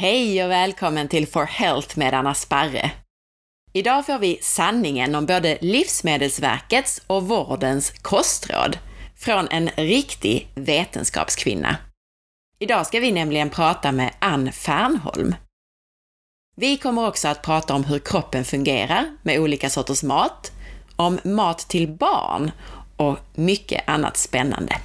Hej och välkommen till For Health med Anna Sparre. Idag får vi sanningen om både Livsmedelsverkets och vårdens kostråd från en riktig vetenskapskvinna. Idag ska vi nämligen prata med Ann Fernholm. Vi kommer också att prata om hur kroppen fungerar med olika sorters mat, om mat till barn och mycket annat spännande.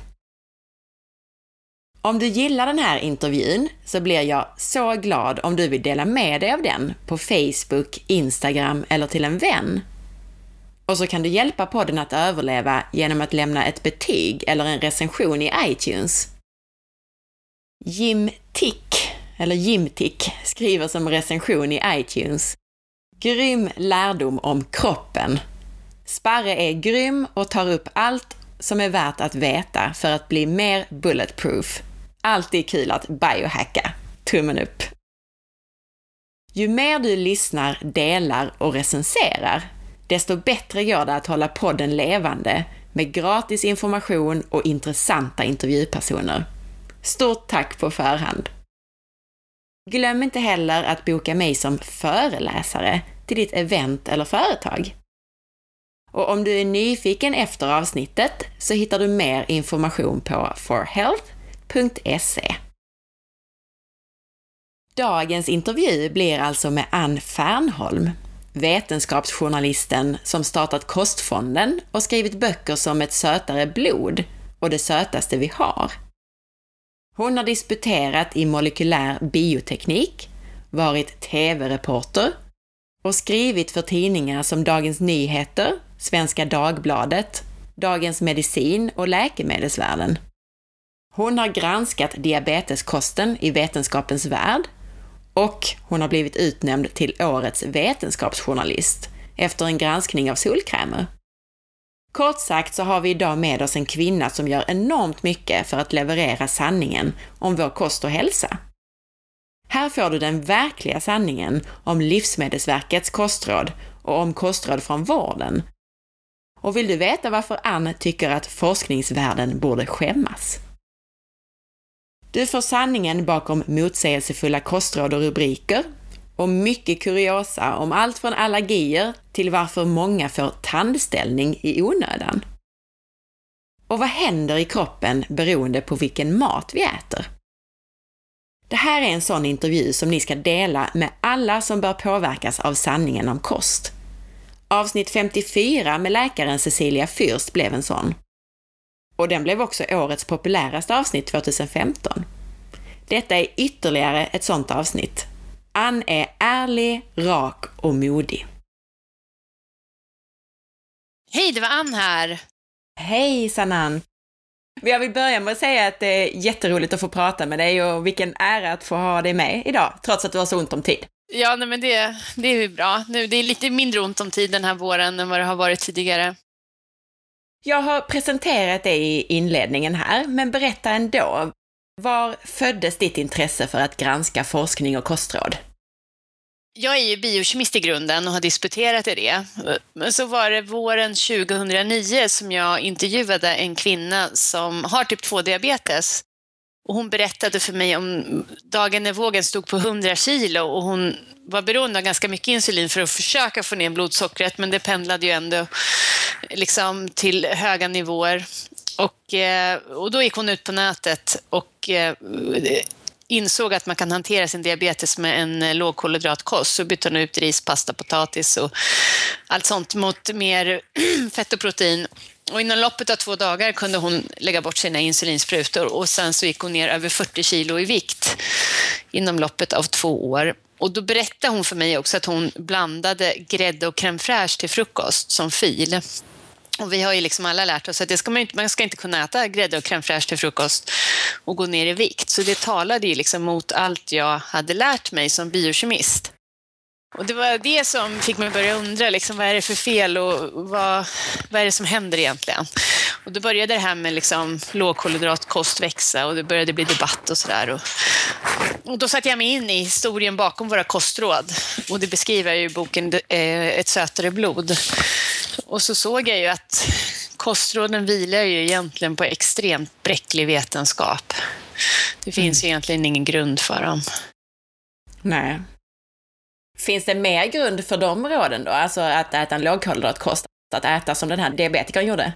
Om du gillar den här intervjun så blir jag så glad om du vill dela med dig av den på Facebook, Instagram eller till en vän. Och så kan du hjälpa podden att överleva genom att lämna ett betyg eller en recension i iTunes. Jim Tick, eller Jim Tick, skriver som recension i iTunes. Grym lärdom om kroppen. Sparre är grym och tar upp allt som är värt att veta för att bli mer bulletproof. Alltid kul att biohacka. Tummen upp! Ju mer du lyssnar, delar och recenserar, desto bättre går det att hålla podden levande med gratis information och intressanta intervjupersoner. Stort tack på förhand! Glöm inte heller att boka mig som föreläsare till ditt event eller företag. Och om du är nyfiken efter avsnittet så hittar du mer information på forhealth.se. Dagens intervju blir alltså med Ann Fernholm, vetenskapsjournalisten som startat Kostfonden och skrivit böcker som Ett sötare blod och Det sötaste vi har. Hon har disputerat i molekylär bioteknik, varit TV-reporter och skrivit för tidningar som Dagens Nyheter, Svenska Dagbladet, Dagens Medicin och Läkemedelsvärlden. Hon har granskat diabeteskosten i Vetenskapens Värld och hon har blivit utnämnd till Årets vetenskapsjournalist efter en granskning av solkrämer. Kort sagt så har vi idag med oss en kvinna som gör enormt mycket för att leverera sanningen om vår kost och hälsa. Här får du den verkliga sanningen om Livsmedelsverkets kostråd och om kostråd från vården. Och vill du veta varför Ann tycker att forskningsvärlden borde skämmas? Du får sanningen bakom motsägelsefulla kostråd och rubriker och mycket kuriosa om allt från allergier till varför många får tandställning i onödan. Och vad händer i kroppen beroende på vilken mat vi äter? Det här är en sån intervju som ni ska dela med alla som bör påverkas av sanningen om kost. Avsnitt 54 med läkaren Cecilia Fürst blev en sån. Och den blev också årets populäraste avsnitt 2015. Detta är ytterligare ett sånt avsnitt. Ann är ärlig, rak och modig. Hej, det var Ann här. Hej Sanan! Jag vill börja med att säga att det är jätteroligt att få prata med dig och vilken ära att få ha dig med idag, trots att du har så ont om tid. Ja, nej, men det, det är ju bra. Nu, det är lite mindre ont om tid den här våren än vad det har varit tidigare. Jag har presenterat dig i inledningen här, men berätta ändå. Var föddes ditt intresse för att granska forskning och kostråd? Jag är ju biokemist i grunden och har disputerat i det. Men så var det våren 2009 som jag intervjuade en kvinna som har typ 2-diabetes. Och hon berättade för mig om dagen när vågen stod på 100 kilo och hon var beroende av ganska mycket insulin för att försöka få ner blodsockret, men det pendlade ju ändå liksom till höga nivåer. Och, eh, och då gick hon ut på nätet och eh, insåg att man kan hantera sin diabetes med en eh, lågkolhydratkost så bytte hon ut ris, pasta, potatis och allt sånt mot mer fett och protein. Och inom loppet av två dagar kunde hon lägga bort sina insulinsprutor och sen så gick hon ner över 40 kilo i vikt inom loppet av två år. Och då berättade hon för mig också att hon blandade grädde och crème fraîche till frukost som fil. Och vi har ju liksom alla lärt oss att det ska man, inte, man ska inte kunna äta grädde och crème fraîche till frukost och gå ner i vikt. Så det talade ju liksom mot allt jag hade lärt mig som biokemist. Och det var det som fick mig att börja undra, liksom, vad är det för fel och vad, vad är det som händer egentligen? Och då började det här med liksom, lågkolhydratkost växa och det började bli debatt och sådär. Och, och då satte jag mig in i historien bakom våra kostråd och det beskriver jag ju i boken eh, Ett sötare blod. Och så såg jag ju att kostråden vilar ju egentligen på extremt bräcklig vetenskap. Det finns mm. egentligen ingen grund för dem. Nej. Finns det mer grund för de råden då? Alltså att äta en lågkolhydratkost, att äta som den här diabetikern gjorde?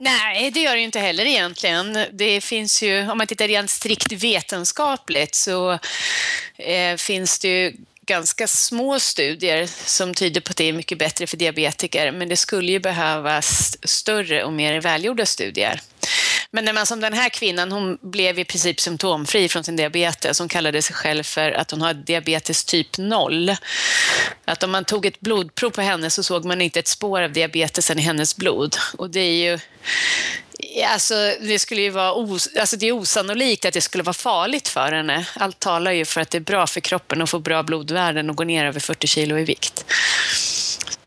Nej, det gör det ju inte heller egentligen. Det finns ju, om man tittar rent strikt vetenskapligt så eh, finns det ju ganska små studier som tyder på att det är mycket bättre för diabetiker, men det skulle ju behövas större och mer välgjorda studier. Men när man som den här kvinnan, hon blev i princip symptomfri från sin diabetes. Hon kallade sig själv för att hon har diabetes typ 0. Att om man tog ett blodprov på henne så såg man inte ett spår av diabetesen i hennes blod. Och det är ju Alltså, det skulle ju vara os alltså, det är osannolikt att det skulle vara farligt för henne. Allt talar ju för att det är bra för kroppen att få bra blodvärden och gå ner över 40 kilo i vikt.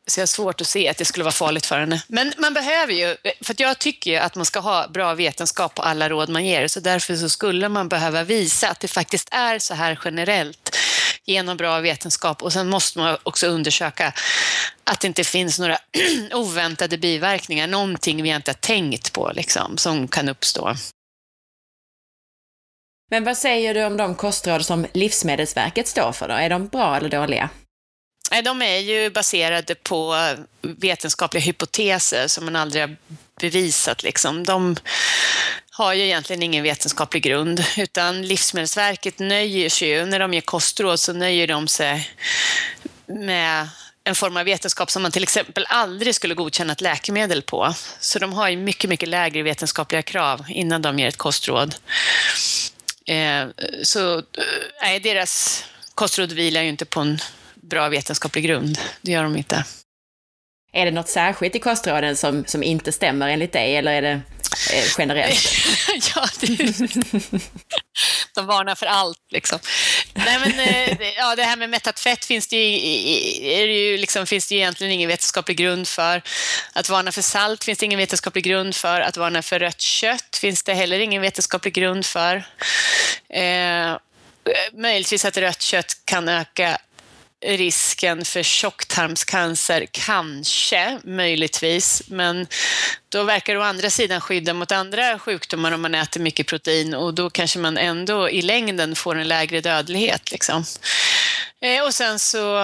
Så jag har svårt att se att det skulle vara farligt för henne. Men man behöver ju, för jag tycker ju att man ska ha bra vetenskap på alla råd man ger, så därför så skulle man behöva visa att det faktiskt är så här generellt genom bra vetenskap och sen måste man också undersöka att det inte finns några oväntade biverkningar, någonting vi inte har tänkt på liksom, som kan uppstå. Men vad säger du om de kostråd som Livsmedelsverket står för då? Är de bra eller dåliga? De är ju baserade på vetenskapliga hypoteser som man aldrig har bevisat. Liksom. De har ju egentligen ingen vetenskaplig grund, utan Livsmedelsverket nöjer sig ju, när de ger kostråd så nöjer de sig med en form av vetenskap som man till exempel aldrig skulle godkänna ett läkemedel på. Så de har ju mycket, mycket lägre vetenskapliga krav innan de ger ett kostråd. Eh, så eh, nej, deras kostråd vilar ju inte på en bra vetenskaplig grund. Det gör de inte. Är det något särskilt i kostråden som, som inte stämmer enligt dig, eller är det Eh, generellt? ja, de varnar för allt liksom. Nej, men, eh, ja, det här med mättat fett finns det ju, är det ju liksom, finns det ju egentligen ingen vetenskaplig grund för. Att varna för salt finns det ingen vetenskaplig grund för. Att varna för rött kött finns det heller ingen vetenskaplig grund för. Eh, möjligtvis att rött kött kan öka risken för tjocktarmscancer, kanske, möjligtvis, men då verkar det å andra sidan skydda mot andra sjukdomar om man äter mycket protein och då kanske man ändå i längden får en lägre dödlighet. Liksom. Eh, och sen så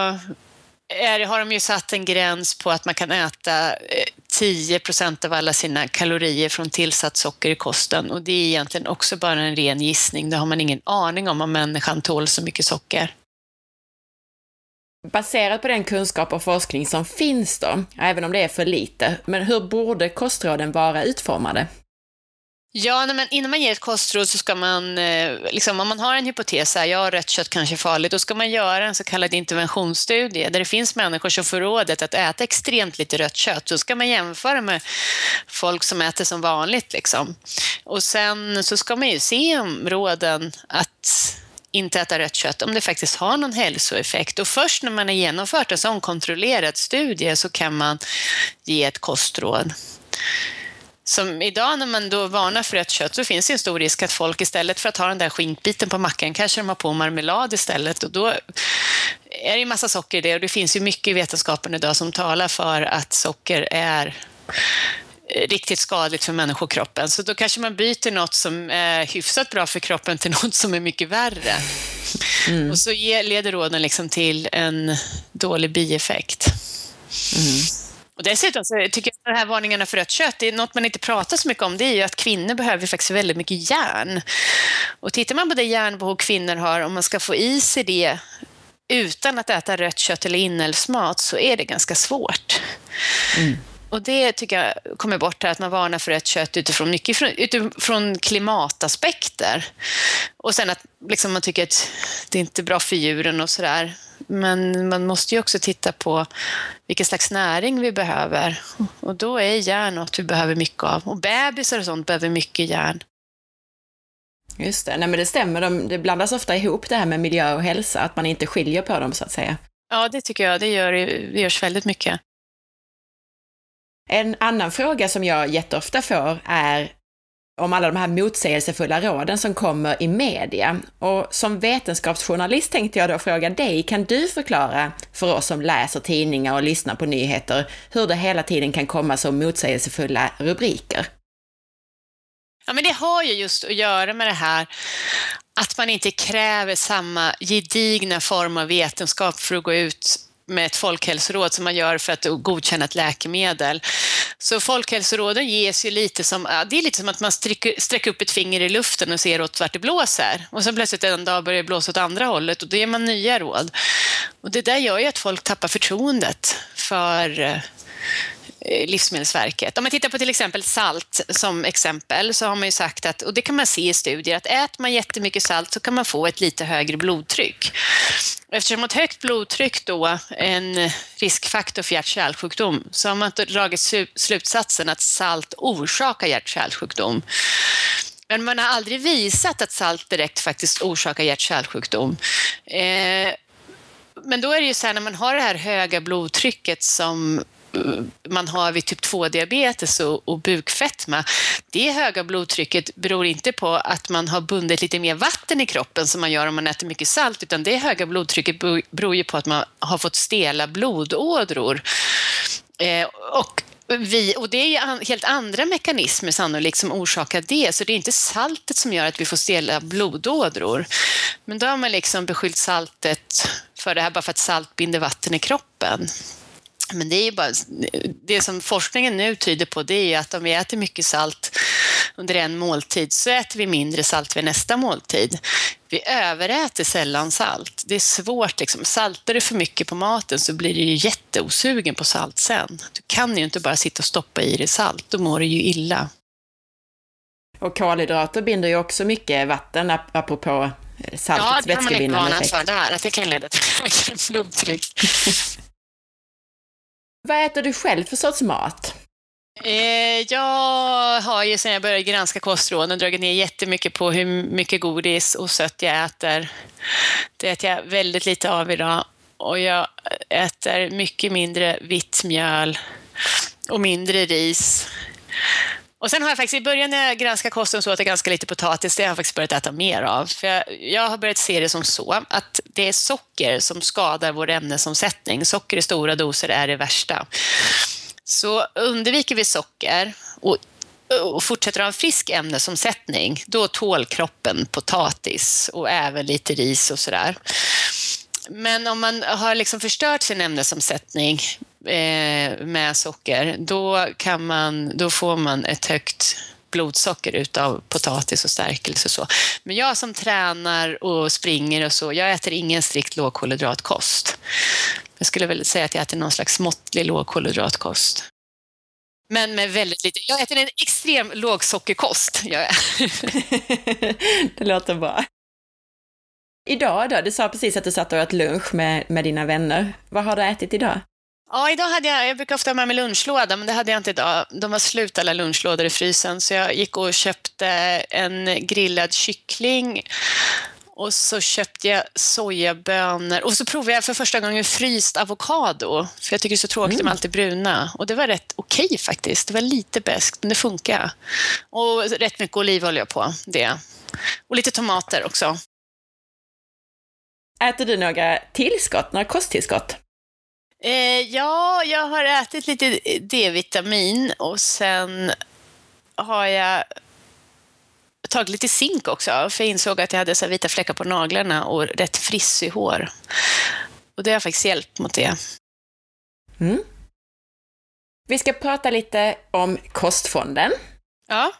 är, har de ju satt en gräns på att man kan äta eh, 10 procent av alla sina kalorier från tillsatt socker i kosten och det är egentligen också bara en ren gissning. Det har man ingen aning om om människan tål så mycket socker baserat på den kunskap och forskning som finns då, även om det är för lite, men hur borde kostråden vara utformade? Ja, men innan man ger ett kostråd så ska man, eh, liksom, om man har en hypotes, här, ja, rött kött kanske är farligt, då ska man göra en så kallad interventionsstudie där det finns människor som får rådet att äta extremt lite rött kött. Då ska man jämföra med folk som äter som vanligt. Liksom. Och sen så ska man ju se om råden att inte äta rött kött om det faktiskt har någon hälsoeffekt. Och först när man har genomfört en sån kontrollerad studie så kan man ge ett kostråd. Som idag när man då varnar för rött kött så finns det en stor risk att folk istället för att ha den där skinkbiten på mackan kanske de har på marmelad istället och då är det ju massa socker i det och det finns ju mycket i vetenskapen idag som talar för att socker är riktigt skadligt för människokroppen. Så då kanske man byter något som är hyfsat bra för kroppen till något som är mycket värre. Mm. Och så leder råden liksom till en dålig bieffekt. Mm. Och dessutom så tycker jag att de här varningarna för rött kött, det är något man inte pratar så mycket om, det är ju att kvinnor behöver faktiskt väldigt mycket järn. Och tittar man på det järnbehov kvinnor har, om man ska få i sig det utan att äta rött kött eller inälvsmat, så är det ganska svårt. Mm. Och det tycker jag kommer bort här, att man varnar för rött kött utifrån, mycket utifrån klimataspekter. Och sen att liksom man tycker att det är inte är bra för djuren och sådär. Men man måste ju också titta på vilken slags näring vi behöver. Och då är järn något vi behöver mycket av. Och bebisar och sånt behöver mycket järn. Just det, nej men det stämmer. De, det blandas ofta ihop det här med miljö och hälsa, att man inte skiljer på dem så att säga. Ja, det tycker jag. Det, gör, det görs väldigt mycket. En annan fråga som jag jätteofta får är om alla de här motsägelsefulla råden som kommer i media. Och som vetenskapsjournalist tänkte jag då fråga dig, kan du förklara för oss som läser tidningar och lyssnar på nyheter hur det hela tiden kan komma så motsägelsefulla rubriker? Ja, men det har ju just att göra med det här att man inte kräver samma gedigna form av vetenskap för att gå ut med ett folkhälsoråd som man gör för att godkänna ett läkemedel. Så folkhälsoråden ges ju lite som, det är lite som att man sträcker, sträcker upp ett finger i luften och ser åt vart det blåser. Och sen plötsligt en dag börjar det blåsa åt andra hållet och då ger man nya råd. Och det där gör ju att folk tappar förtroendet för eh, Eh, Livsmedelsverket. Om man tittar på till exempel salt som exempel så har man ju sagt att, och det kan man se i studier, att äter man jättemycket salt så kan man få ett lite högre blodtryck. Eftersom ett högt blodtryck då är en riskfaktor för hjärt-kärlsjukdom så har man dragit slutsatsen att salt orsakar hjärt-kärlsjukdom. Men man har aldrig visat att salt direkt faktiskt orsakar hjärt-kärlsjukdom. Eh, men då är det ju så här när man har det här höga blodtrycket som man har vid typ 2-diabetes och, och bukfetma, det höga blodtrycket beror inte på att man har bundit lite mer vatten i kroppen som man gör om man äter mycket salt, utan det höga blodtrycket beror ju på att man har fått stela blodådror. Eh, och vi, och det är helt andra mekanismer sannolikt som orsakar det, så det är inte saltet som gör att vi får stela blodådror. Men då har man liksom beskyllt saltet för det här bara för att salt binder vatten i kroppen. Men det är bara, det som forskningen nu tyder på det är att om vi äter mycket salt under en måltid så äter vi mindre salt vid nästa måltid. Vi överäter sällan salt. Det är svårt. Liksom. Saltar du för mycket på maten så blir du ju jätteosugen på salt sen. Du kan ju inte bara sitta och stoppa i dig salt, då mår du ju illa. Och kolhydrater binder ju också mycket vatten, apropå saltets ja, vätskebindande effekt. Ja, det har man inte varnat för där, att det kan leda till högre blodtryck. Vad äter du själv för sorts mat? Eh, jag har ju sedan jag började granska kostråden dragit ner jättemycket på hur mycket godis och sött jag äter. Det äter jag väldigt lite av idag och jag äter mycket mindre vitt mjöl och mindre ris. Och sen har jag faktiskt i början när jag granskade kosten så åt jag ganska lite potatis, det har jag faktiskt börjat äta mer av. För jag, jag, har börjat se det som så att det är socker som skadar vår ämnesomsättning. Socker i stora doser är det värsta. Så undviker vi socker och, och fortsätter ha en frisk ämnesomsättning, då tål kroppen potatis och även lite ris och sådär. Men om man har liksom förstört sin ämnesomsättning eh, med socker, då, kan man, då får man ett högt blodsocker utav potatis och stärkelse och så. Men jag som tränar och springer och så, jag äter ingen strikt lågkolhydratkost. Jag skulle väl säga att jag äter någon slags måttlig lågkolhydratkost. Men med väldigt lite. Jag äter en extrem lågsockerkost. det låter bra. Idag då? Du sa precis att du satt och åt lunch med, med dina vänner. Vad har du ätit idag? Ja, idag hade jag, jag brukar ofta ha med mig lunchlåda, men det hade jag inte idag. De var slut alla lunchlådor i frysen, så jag gick och köpte en grillad kyckling och så köpte jag sojabönor och så provade jag för första gången fryst avokado, för jag tycker det är så tråkigt mm. med allt det bruna. Och det var rätt okej okay, faktiskt. Det var lite beskt, men det funkar. Och rätt mycket olivolja på det. Och lite tomater också. Äter du några tillskott, några kosttillskott? Eh, ja, jag har ätit lite D-vitamin och sen har jag tagit lite zink också, för jag insåg att jag hade så vita fläckar på naglarna och rätt frissig hår. Och det har faktiskt hjälpt mot det. Mm. Vi ska prata lite om Kostfonden. Ja.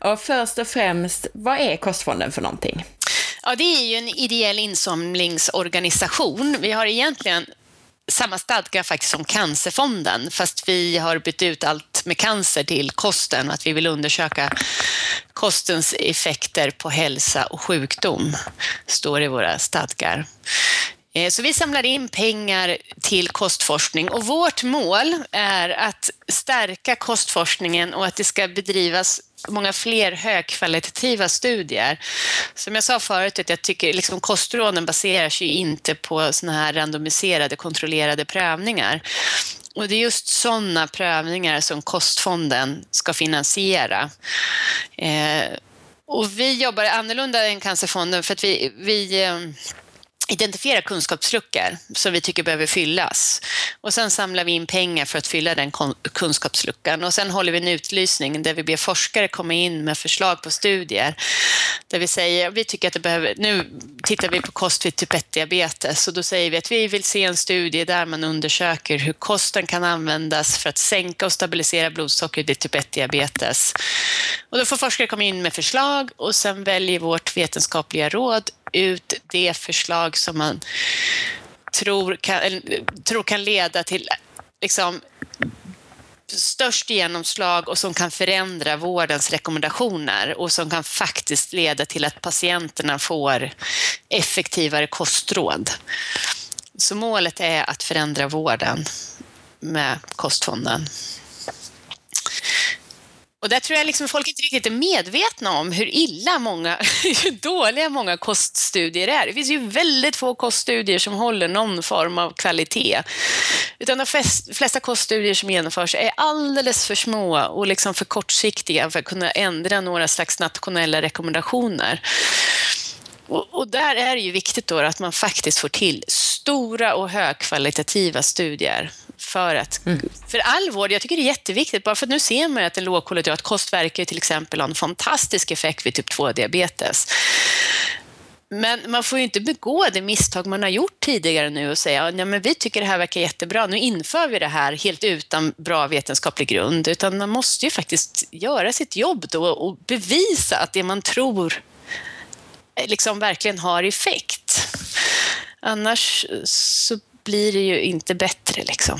Och först och främst, vad är Kostfonden för någonting? Ja, det är ju en ideell insamlingsorganisation. Vi har egentligen samma stadga faktiskt som Cancerfonden, fast vi har bytt ut allt med cancer till kosten, att vi vill undersöka kostens effekter på hälsa och sjukdom, står i våra stadgar. Eh, så vi samlar in pengar till kostforskning och vårt mål är att stärka kostforskningen och att det ska bedrivas många fler högkvalitativa studier. Som jag sa förut, att jag tycker liksom kostråden baserar sig inte på såna här randomiserade kontrollerade prövningar. Och det är just sådana prövningar som Kostfonden ska finansiera. Eh, och vi jobbar annorlunda än Cancerfonden för att vi, vi eh, identifiera kunskapsluckor som vi tycker behöver fyllas. Och sen samlar vi in pengar för att fylla den kunskapsluckan. Och sen håller vi en utlysning där vi ber forskare komma in med förslag på studier. Där vi säger, vi tycker att det behöver, nu tittar vi på kost vid typ 1-diabetes och då säger vi att vi vill se en studie där man undersöker hur kosten kan användas för att sänka och stabilisera blodsockret vid typ 1-diabetes. Och då får forskare komma in med förslag och sen väljer vårt vetenskapliga råd ut det förslag som man tror kan, tror kan leda till liksom, störst genomslag och som kan förändra vårdens rekommendationer och som kan faktiskt leda till att patienterna får effektivare kostråd. Så målet är att förändra vården med kostfonden. Och där tror jag liksom folk inte riktigt är medvetna om hur illa många, hur dåliga många koststudier är. Det finns ju väldigt få koststudier som håller någon form av kvalitet. Utan de flesta koststudier som genomförs är alldeles för små och liksom för kortsiktiga för att kunna ändra några slags nationella rekommendationer. Och, och, där är det ju viktigt då att man faktiskt får till stora och högkvalitativa studier för, att, mm. för all vård. Jag tycker det är jätteviktigt, bara för att nu ser man att en lågkolhydratkost verkar till exempel ha en fantastisk effekt vid typ 2-diabetes. Men man får ju inte begå det misstag man har gjort tidigare nu och säga ja, men vi tycker det här verkar jättebra, nu inför vi det här helt utan bra vetenskaplig grund. Utan man måste ju faktiskt göra sitt jobb då och bevisa att det man tror liksom verkligen har effekt. Annars så blir det ju inte bättre liksom.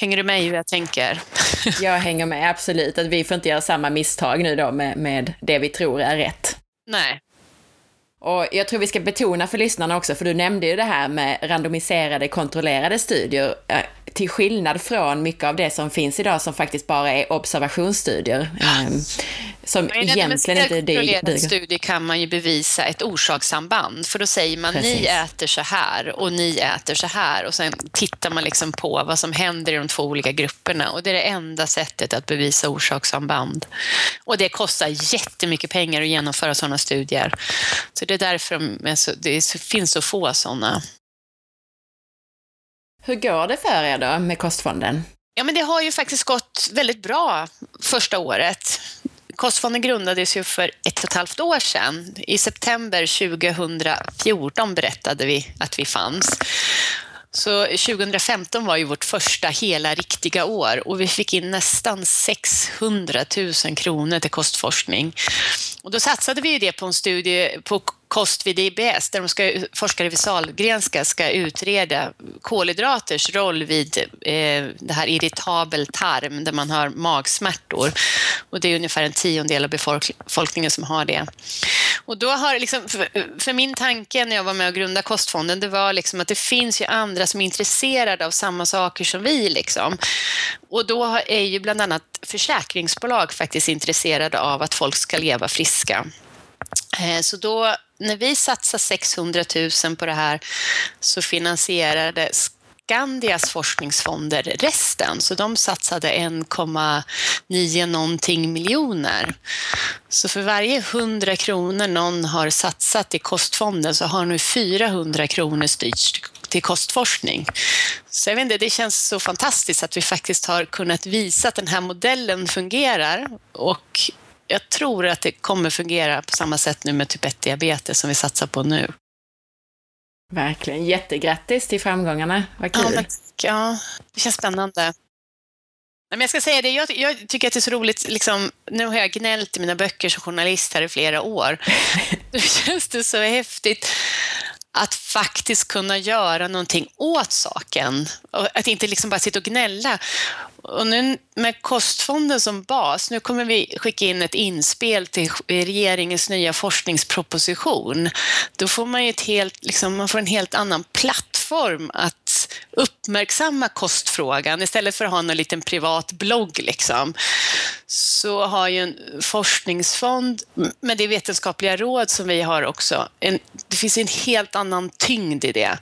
Hänger du med i hur jag tänker? Jag hänger med, absolut. Att vi får inte göra samma misstag nu då med, med det vi tror är rätt. Nej. Och jag tror vi ska betona för lyssnarna också, för du nämnde ju det här med randomiserade kontrollerade studier till skillnad från mycket av det som finns idag som faktiskt bara är observationsstudier. Um, som Men egentligen inte duger. studie kan man ju bevisa ett orsakssamband, för då säger man Precis. ni äter så här och ni äter så här och sen tittar man liksom på vad som händer i de två olika grupperna och det är det enda sättet att bevisa orsakssamband. Och det kostar jättemycket pengar att genomföra sådana studier. Så det är därför det finns så få sådana. Hur går det för er då med Kostfonden? Ja, men det har ju faktiskt gått väldigt bra första året. Kostfonden grundades ju för ett och ett halvt år sedan. I september 2014 berättade vi att vi fanns. Så 2015 var ju vårt första hela riktiga år och vi fick in nästan 600 000 kronor till kostforskning. Och då satsade vi det på en studie på kost vid IBS där de ska, forskare vid Sahlgrenska ska utreda kolhydraters roll vid eh, det här irritabel tarm där man har magsmärtor. Och det är ungefär en tiondel av befolkningen som har det. Och då har liksom, för, för, min tanke när jag var med och grundade Kostfonden, det var liksom att det finns ju andra som är intresserade av samma saker som vi. Liksom. Och då är ju bland annat försäkringsbolag faktiskt intresserade av att folk ska leva friska. Eh, så då, när vi satsar 600 000 på det här så finansierade Skandias forskningsfonder resten, så de satsade 1,9 någonting miljoner. Så för varje 100 kronor någon har satsat i kostfonden så har nu 400 kronor styrts till kostforskning. Så jag vet inte, det känns så fantastiskt att vi faktiskt har kunnat visa att den här modellen fungerar och jag tror att det kommer fungera på samma sätt nu med typ 1-diabetes som vi satsar på nu. Verkligen. Jättegrattis till framgångarna. Vad kul. Ja, ja det känns spännande. Men jag ska säga det, jag, jag, tycker att det är så roligt, liksom, nu har jag gnällt i mina böcker som journalist här i flera år. Nu känns det så häftigt att faktiskt kunna göra någonting åt saken. Och att inte liksom bara sitta och gnälla. Och nu med kostfonden som bas, nu kommer vi skicka in ett inspel till regeringens nya forskningsproposition. Då får man ju ett helt, liksom, man får en helt annan plattform att uppmärksamma kostfrågan istället för att ha en liten privat blogg. Liksom. Så har ju en forskningsfond med det vetenskapliga råd som vi har också, en, det finns en helt annan tyngd i det.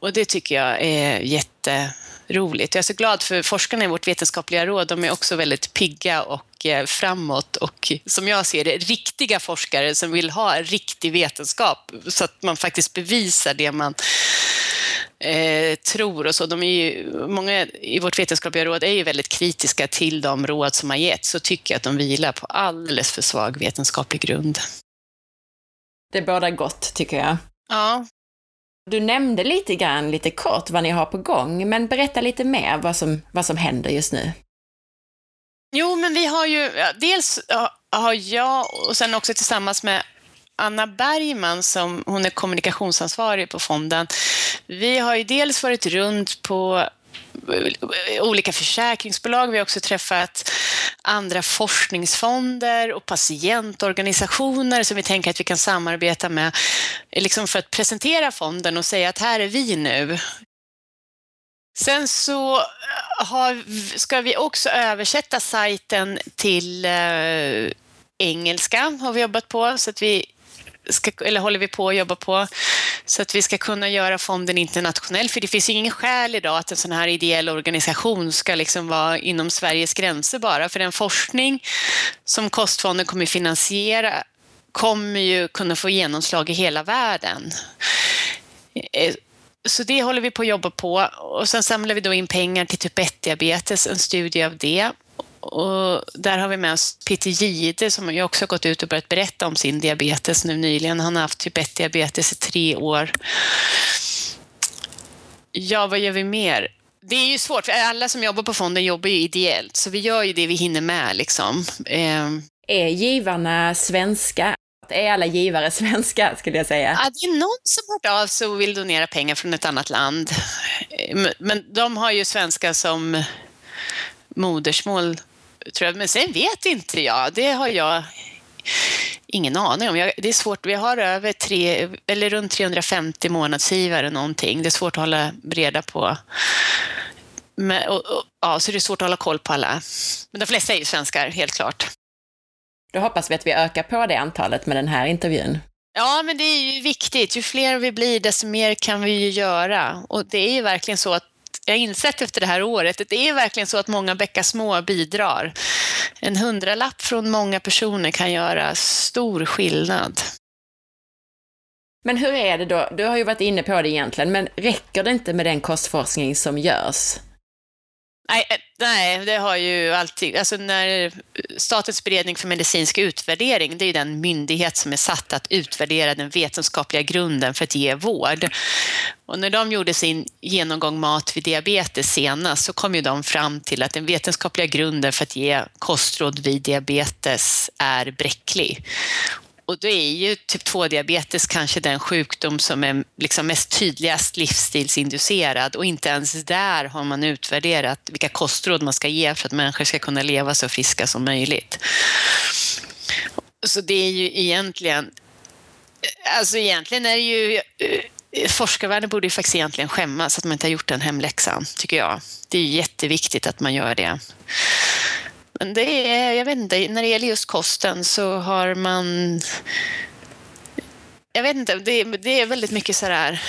Och det tycker jag är jätte roligt. Jag är så glad för forskarna i vårt vetenskapliga råd. De är också väldigt pigga och tanke framåt och som jag ser det, riktiga forskare som vill ha riktig vetenskap så att man faktiskt bevisar det man eh, tror och så. De är ju, många i vårt vetenskapliga råd är ju väldigt kritiska till de råd som har getts så tycker jag att de vilar på alldeles för svag vetenskaplig grund. Det bådar gott, tycker jag. Ja. Du nämnde lite grann, lite kort, vad ni har på gång, men berätta lite mer vad som, vad som händer just nu. Jo, men vi har ju, ja, dels har jag och sen också tillsammans med Anna Bergman, som hon är kommunikationsansvarig på fonden. Vi har ju dels varit runt på olika försäkringsbolag. Vi har också träffat andra forskningsfonder och patientorganisationer som vi tänker att vi kan samarbeta med liksom för att presentera fonden och säga att här är vi nu. Sen så eh, har, ska vi också översätta sajten till eh, engelska har vi jobbat på så att vi ska, eller håller vi på att jobba på, så att vi ska kunna göra fonden internationell. För det finns ju ingen skäl idag att en sån här ideell organisation ska liksom vara inom Sveriges gränser bara. För den forskning som Kostfonden kommer finansiera kommer ju kunna få genomslag i hela världen. Eh, så det håller vi på att jobba på och sen samlar vi då in pengar till typ 1-diabetes, en studie av det. Och där har vi med oss Peter Gide som ju också gått ut och börjat berätta om sin diabetes nu nyligen. Han har haft typ 1-diabetes i tre år. Ja, vad gör vi mer? Det är ju svårt, för alla som jobbar på fonden jobbar ju ideellt, så vi gör ju det vi hinner med. Liksom. Eh. Är givarna svenska? Är alla givare svenska, skulle jag säga? Ja, det är någon som har hört av sig och vill donera pengar från ett annat land. Men de har ju svenska som modersmål, tror jag. Men sen vet inte jag. Det har jag ingen aning om. Jag, det är svårt. Vi har över tre, eller runt 350 månadsgivare någonting. Det är svårt att hålla reda på. Men, och, och, ja, så det är svårt att hålla koll på alla. Men de flesta är ju svenskar, helt klart. Då hoppas vi att vi ökar på det antalet med den här intervjun. Ja, men det är ju viktigt. Ju fler vi blir, desto mer kan vi ju göra. Och det är ju verkligen så att jag har insett efter det här året att det är verkligen så att många bäckar små bidrar. En hundralapp från många personer kan göra stor skillnad. Men hur är det då? Du har ju varit inne på det egentligen, men räcker det inte med den kostforskning som görs? Nej, eh, nej, det har ju alltid... Alltså när Statens beredning för medicinsk utvärdering, det är ju den myndighet som är satt att utvärdera den vetenskapliga grunden för att ge vård. Och när de gjorde sin genomgång mat vid diabetes senast så kom ju de fram till att den vetenskapliga grunden för att ge kostråd vid diabetes är bräcklig. Och då är ju typ 2-diabetes kanske den sjukdom som är liksom mest tydligast livsstilsinducerad och inte ens där har man utvärderat vilka kostråd man ska ge för att människor ska kunna leva så friska som möjligt. Så det är ju egentligen, alltså egentligen är det ju eh, forskarvärlden borde ju faktiskt egentligen skämmas att man inte har gjort den hemläxan, tycker jag. Det är jätteviktigt att man gör det. Men det är, jag vet inte, när det gäller just kosten så har man... Jag vet inte, det, det är väldigt mycket så här...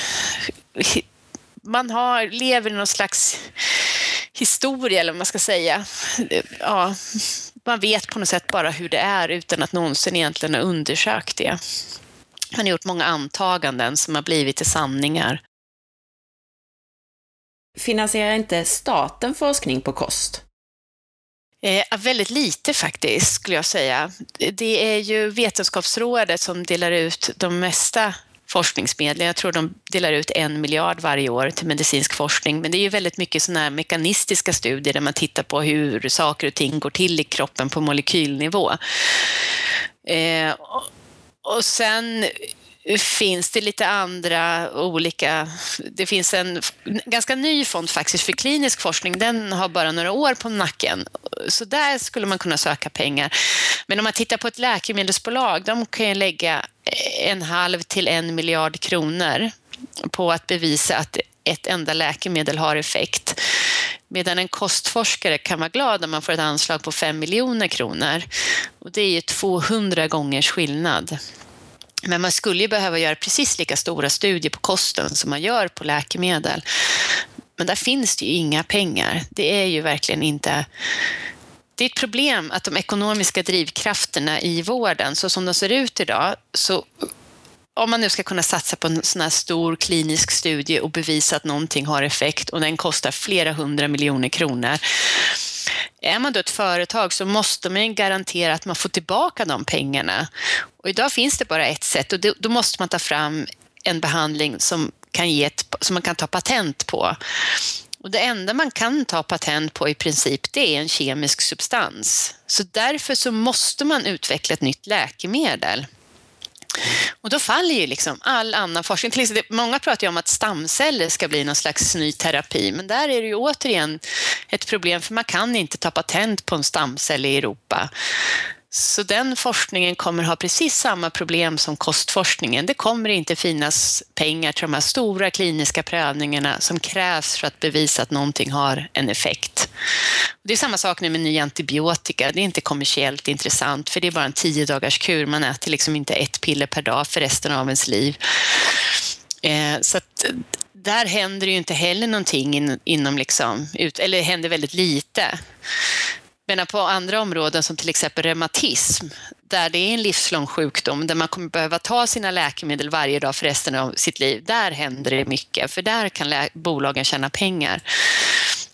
Man har, lever i någon slags historia, eller vad man ska säga. Ja, man vet på något sätt bara hur det är utan att någonsin egentligen ha undersökt det. Man har gjort många antaganden som har blivit till sanningar. Finansierar inte staten forskning på kost? Eh, väldigt lite faktiskt, skulle jag säga. Det är ju Vetenskapsrådet som delar ut de mesta forskningsmedlen. Jag tror de delar ut en miljard varje år till medicinsk forskning, men det är ju väldigt mycket sådana här mekanistiska studier där man tittar på hur saker och ting går till i kroppen på molekylnivå. Eh, och sen finns det lite andra olika... Det finns en ganska ny fond faktiskt för klinisk forskning. Den har bara några år på nacken. Så där skulle man kunna söka pengar. Men om man tittar på ett läkemedelsbolag, de kan ju lägga en halv till en miljard kronor på att bevisa att ett enda läkemedel har effekt. Medan en kostforskare kan vara glad om man får ett anslag på 5 miljoner kronor. Och det är ju 200 gångers skillnad. Men man skulle ju behöva göra precis lika stora studier på kosten som man gör på läkemedel. Men där finns det ju inga pengar. Det är ju verkligen inte det är ett problem att de ekonomiska drivkrafterna i vården, så som de ser ut idag, så om man nu ska kunna satsa på en sån här stor klinisk studie och bevisa att någonting har effekt och den kostar flera hundra miljoner kronor. Är man då ett företag så måste man garantera att man får tillbaka de pengarna. Och idag finns det bara ett sätt och då måste man ta fram en behandling som, kan ge ett, som man kan ta patent på. Och det enda man kan ta patent på i princip, det är en kemisk substans. Så därför så måste man utveckla ett nytt läkemedel. Och då faller ju liksom all annan forskning. Till exempel, många pratar ju om att stamceller ska bli någon slags ny terapi, men där är det ju återigen ett problem för man kan inte ta patent på en stamcell i Europa. Så den forskningen kommer ha precis samma problem som kostforskningen. Det kommer inte finnas pengar till de här stora kliniska prövningarna som krävs för att bevisa att någonting har en effekt. Det är samma sak nu med ny antibiotika. Det är inte kommersiellt intressant för det är bara en tio dagars kur. Man äter liksom inte ett piller per dag för resten av ens liv. Eh, så att där händer ju inte heller någonting inom, liksom, eller händer väldigt lite. Men på andra områden som till exempel reumatism, där det är en livslång sjukdom, där man kommer behöva ta sina läkemedel varje dag för resten av sitt liv, där händer det mycket, för där kan bolagen tjäna pengar.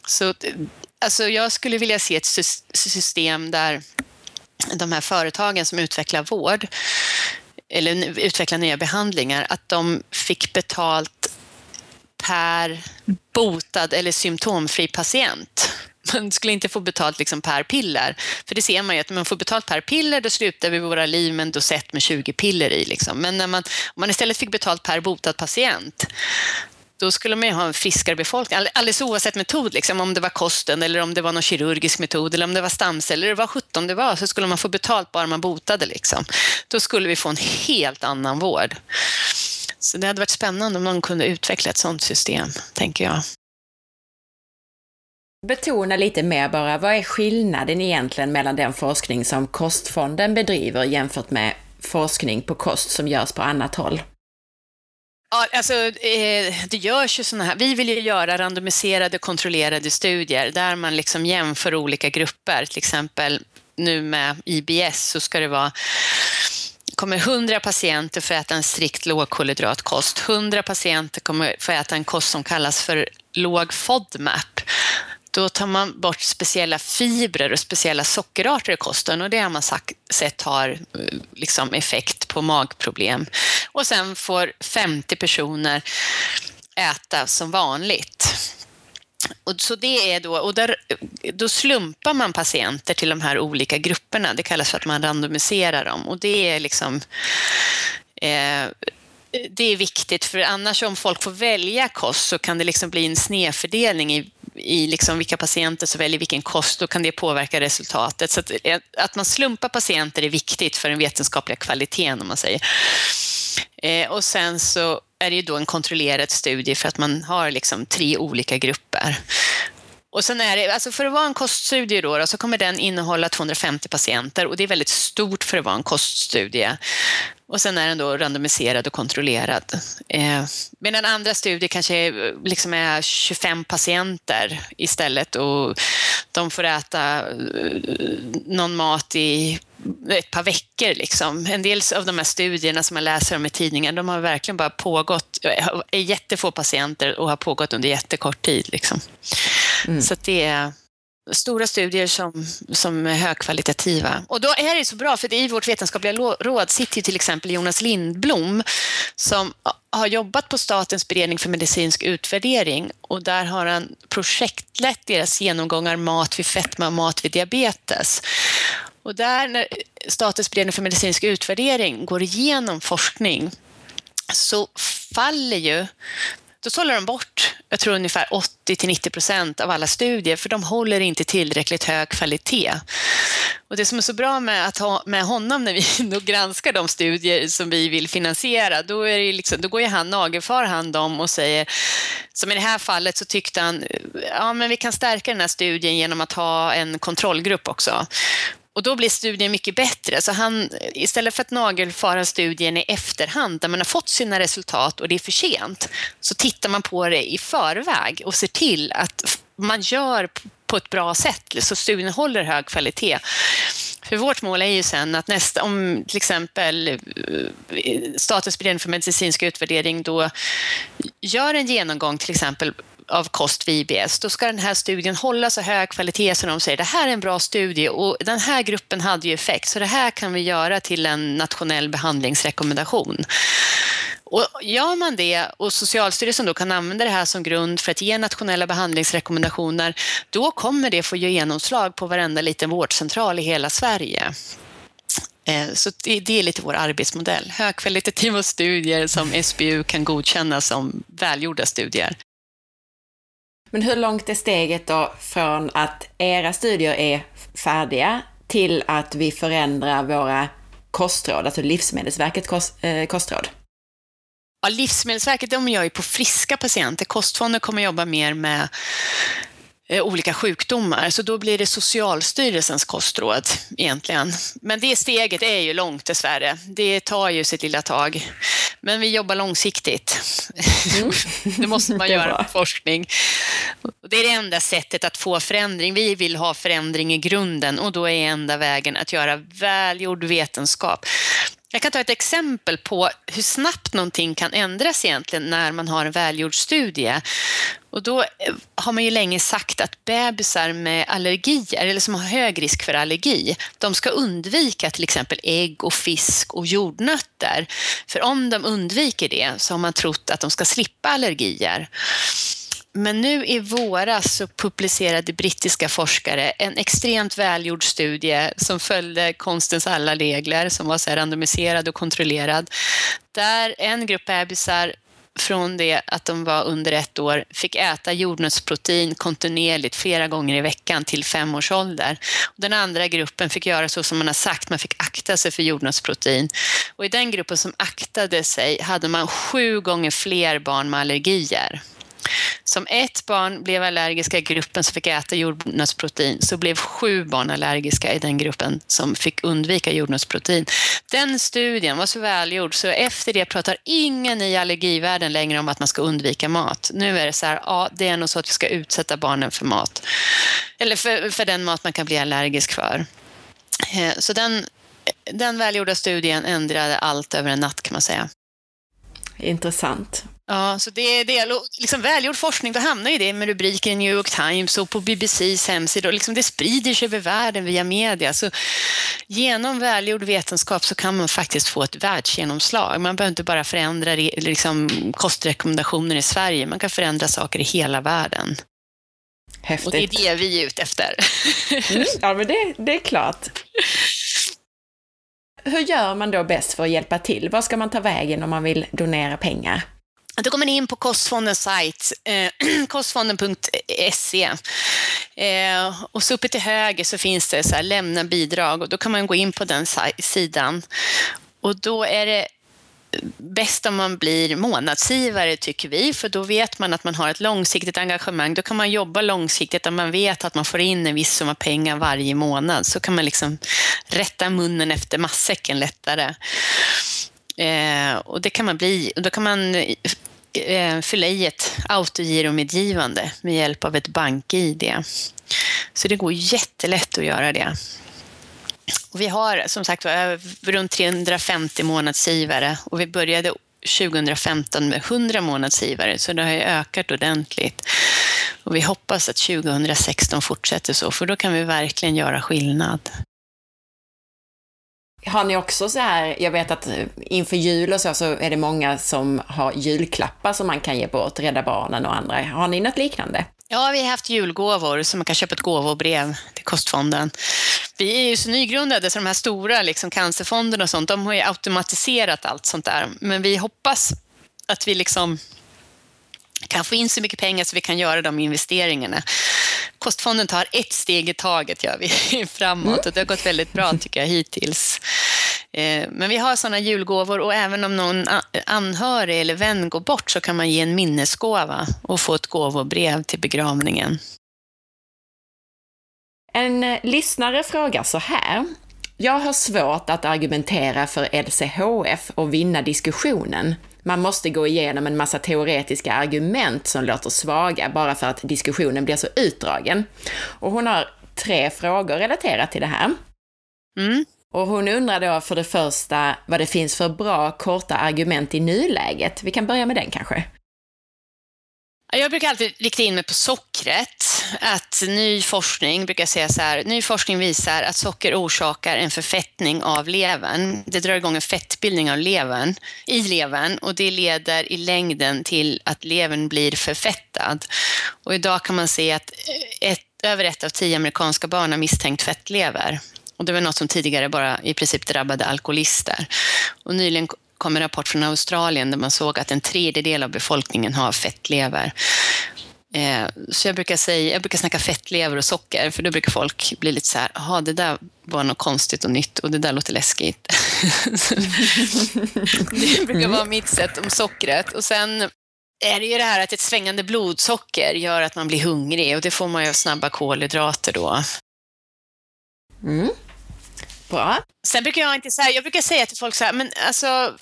Så alltså jag skulle vilja se ett system där de här företagen som utvecklar vård eller utvecklar nya behandlingar, att de fick betalt per botad eller symptomfri patient man skulle inte få betalt liksom per piller. För det ser man ju att man får betalt per piller, då slutar vi våra liv med en dosett med 20 piller i. Liksom. Men när man, om man istället fick betalt per botad patient, då skulle man ju ha en friskare befolkning, alldeles oavsett metod, liksom, om det var kosten eller om det var någon kirurgisk metod eller om det var stamceller, eller vad sjutton det var, så skulle man få betalt bara man botade. Liksom. Då skulle vi få en helt annan vård. Så det hade varit spännande om någon kunde utveckla ett sådant system, tänker jag. Betona lite mer bara, vad är skillnaden egentligen mellan den forskning som Kostfonden bedriver jämfört med forskning på kost som görs på annat håll? Ja, alltså, eh, det görs ju sådana här, vi vill ju göra randomiserade kontrollerade studier där man liksom jämför olika grupper, till exempel nu med IBS så ska det vara kommer 100 patienter få äta en strikt lågkolhydratkost. 100 patienter kommer få äta en kost som kallas för låg FODMAP då tar man bort speciella fibrer och speciella sockerarter i kosten och det har man sagt, sett har eh, liksom effekt på magproblem. Och sen får 50 personer äta som vanligt. Och så det är då, och där, då slumpar man patienter till de här olika grupperna. Det kallas för att man randomiserar dem och det är liksom eh, det är viktigt för annars om folk får välja kost så kan det liksom bli en snedfördelning i i liksom vilka patienter som väljer vilken kost, då kan det påverka resultatet. Så att, eh, att man slumpar patienter är viktigt för den vetenskapliga kvaliteten, om man säger. Eh, och sen så är det ju då en kontrollerad studie för att man har liksom tre olika grupper. Och sen är det, alltså för att vara en koststudie då, då, så kommer den innehålla 250 patienter och det är väldigt stort för att vara en koststudie. Och sen är den då randomiserad och kontrollerad. Eh, medan andra studier kanske liksom är 25 patienter istället och de får äta eh, någon mat i ett par veckor. Liksom. En del av de här studierna som man läser om i tidningen, de har verkligen bara pågått, är jättefå patienter och har pågått under jättekort tid. Liksom. Mm. Så det är stora studier som, som är högkvalitativa. Och då är det så bra, för i vårt vetenskapliga råd sitter ju till exempel Jonas Lindblom som har jobbat på Statens beredning för medicinsk utvärdering och där har han projektlett deras genomgångar mat vid fetma och mat vid diabetes. Och där när Statens beredning för medicinsk utvärdering går igenom forskning så faller ju då sållar de bort, jag tror ungefär 80 till 90 procent av alla studier, för de håller inte tillräckligt hög kvalitet. Och det som är så bra med att ha med honom när vi då granskar de studier som vi vill finansiera, då, är det liksom, då går ju han, nagelfar han dem och säger, som i det här fallet så tyckte han, ja men vi kan stärka den här studien genom att ha en kontrollgrupp också. Och då blir studien mycket bättre. Så han, istället för att nagelfara studien i efterhand, där man har fått sina resultat och det är för sent, så tittar man på det i förväg och ser till att man gör på ett bra sätt, så studien håller hög kvalitet. För vårt mål är ju sen att nästa, om till exempel eh, Statens beredning för medicinsk utvärdering då gör en genomgång till exempel av kost vid IBS, då ska den här studien hålla så hög kvalitet som de säger det här är en bra studie och den här gruppen hade ju effekt så det här kan vi göra till en nationell behandlingsrekommendation. Och gör man det och Socialstyrelsen då kan använda det här som grund för att ge nationella behandlingsrekommendationer, då kommer det få genomslag på varenda liten vårdcentral i hela Sverige. Eh, så det är lite vår arbetsmodell. Högkvalitativa studier som SBU kan godkänna som välgjorda studier. Men hur långt är steget då från att era studier är färdiga till att vi förändrar våra kostråd, alltså Livsmedelsverkets kost, eh, kostråd? Ja, Livsmedelsverket de gör ju på friska patienter. Kostfonden kommer jobba mer med olika sjukdomar. Så då blir det Socialstyrelsens kostråd egentligen. Men det steget är ju långt dessvärre. Det tar ju sitt lilla tag. Men vi jobbar långsiktigt. Mm. det måste man göra med forskning. Det är det enda sättet att få förändring. Vi vill ha förändring i grunden och då är enda vägen att göra välgjord vetenskap. Jag kan ta ett exempel på hur snabbt någonting kan ändras egentligen när man har en välgjord studie. Och då eh, har man ju länge sagt att bebisar med allergier, eller som har hög risk för allergi, de ska undvika till exempel ägg och fisk och jordnötter. För om de undviker det så har man trott att de ska slippa allergier. Men nu i våras så publicerade brittiska forskare en extremt välgjord studie som följde konstens alla regler, som var så randomiserad och kontrollerad, där en grupp bebisar från det att de var under ett år fick äta jordnötsprotein kontinuerligt flera gånger i veckan till fem års ålder. Den andra gruppen fick göra så som man har sagt, man fick akta sig för jordnötsprotein. Och i den gruppen som aktade sig hade man sju gånger fler barn med allergier. Som ett barn blev allergiska i gruppen som fick äta jordnötsprotein så blev sju barn allergiska i den gruppen som fick undvika jordnötsprotein. Den studien var så välgjord så efter det pratar ingen i allergivärlden längre om att man ska undvika mat. Nu är det så här, ja det är nog så att vi ska utsätta barnen för mat. Eller för, för den mat man kan bli allergisk för. Eh, så den, den välgjorda studien ändrade allt över en natt kan man säga. Intressant. Ja, så det, är liksom välgjord forskning, då hamnar ju det med rubriker i New York Times och på BBCs hemsida och liksom det sprider sig över världen via media. Så genom välgjord vetenskap så kan man faktiskt få ett världsgenomslag. Man behöver inte bara förändra liksom, kostrekommendationer i Sverige, man kan förändra saker i hela världen. Häftigt. Och det är det vi är ute efter. Mm, ja, men det, det är klart. Hur gör man då bäst för att hjälpa till? Var ska man ta vägen om man vill donera pengar? Då kommer ni in på Kostfondens sajt, eh, kostfonden.se. Eh, och så uppe till höger så finns det så här, lämna bidrag och då kan man gå in på den sidan. Och då är det bäst om man blir månadsgivare tycker vi, för då vet man att man har ett långsiktigt engagemang. Då kan man jobba långsiktigt om man vet att man får in en viss summa pengar varje månad. Så kan man liksom rätta munnen efter matsäcken lättare. Eh, och det kan man bli, då kan man eh, fylla i ett autogiromedgivande med hjälp av ett bank-id. Så det går jättelätt att göra det. Och vi har som sagt eh, runt 350 månadsgivare och vi började 2015 med 100 månadsgivare, så det har ju ökat ordentligt. Och vi hoppas att 2016 fortsätter så, för då kan vi verkligen göra skillnad. Har ni också så här, jag vet att eh, inför jul och så, så är det många som har julklappar som man kan ge bort, Rädda Barnen och andra. Har ni något liknande? Ja, vi har haft julgåvor, så man kan köpa ett gåvobrev till Kostfonden. Vi är ju så nygrundade, så de här stora liksom, cancerfonderna och sånt, de har ju automatiserat allt sånt där. Men vi hoppas att vi liksom kan få in så mycket pengar så vi kan göra de investeringarna. Kostfonden tar ett steg i taget gör vi framåt och det har gått väldigt bra tycker jag hittills. Eh, men vi har sådana julgåvor och även om någon anhörig eller vän går bort så kan man ge en minnesgåva och få ett gåvobrev till begravningen. En eh, lyssnare frågar så här. Jag har svårt att argumentera för LCHF och vinna diskussionen. Man måste gå igenom en massa teoretiska argument som låter svaga bara för att diskussionen blir så utdragen. Och hon har tre frågor relaterat till det här. Mm. Och hon undrar då för det första vad det finns för bra korta argument i nuläget. Vi kan börja med den kanske. Jag brukar alltid rikta in mig på sockret. Att ny forskning, brukar säga så här, ny forskning visar att socker orsakar en förfettning av levern. Det drar igång en fettbildning av levern, i levern och det leder i längden till att levern blir förfettad. Och idag kan man se att ett, över ett av tio amerikanska barn har misstänkt fettlever. Och det var något som tidigare bara i princip drabbade alkoholister. Och nyligen kom en rapport från Australien där man såg att en tredjedel av befolkningen har fettlever. Eh, så jag brukar, säga, jag brukar snacka fettlever och socker, för då brukar folk bli lite så här, jaha, det där var något konstigt och nytt och det där låter läskigt. det brukar vara mitt sätt om sockret. Och sen är det ju det här att ett svängande blodsocker gör att man blir hungrig och det får man ju av snabba kolhydrater då. Mm. Bra. Sen brukar jag inte säga, jag brukar säga till folk så här, men alltså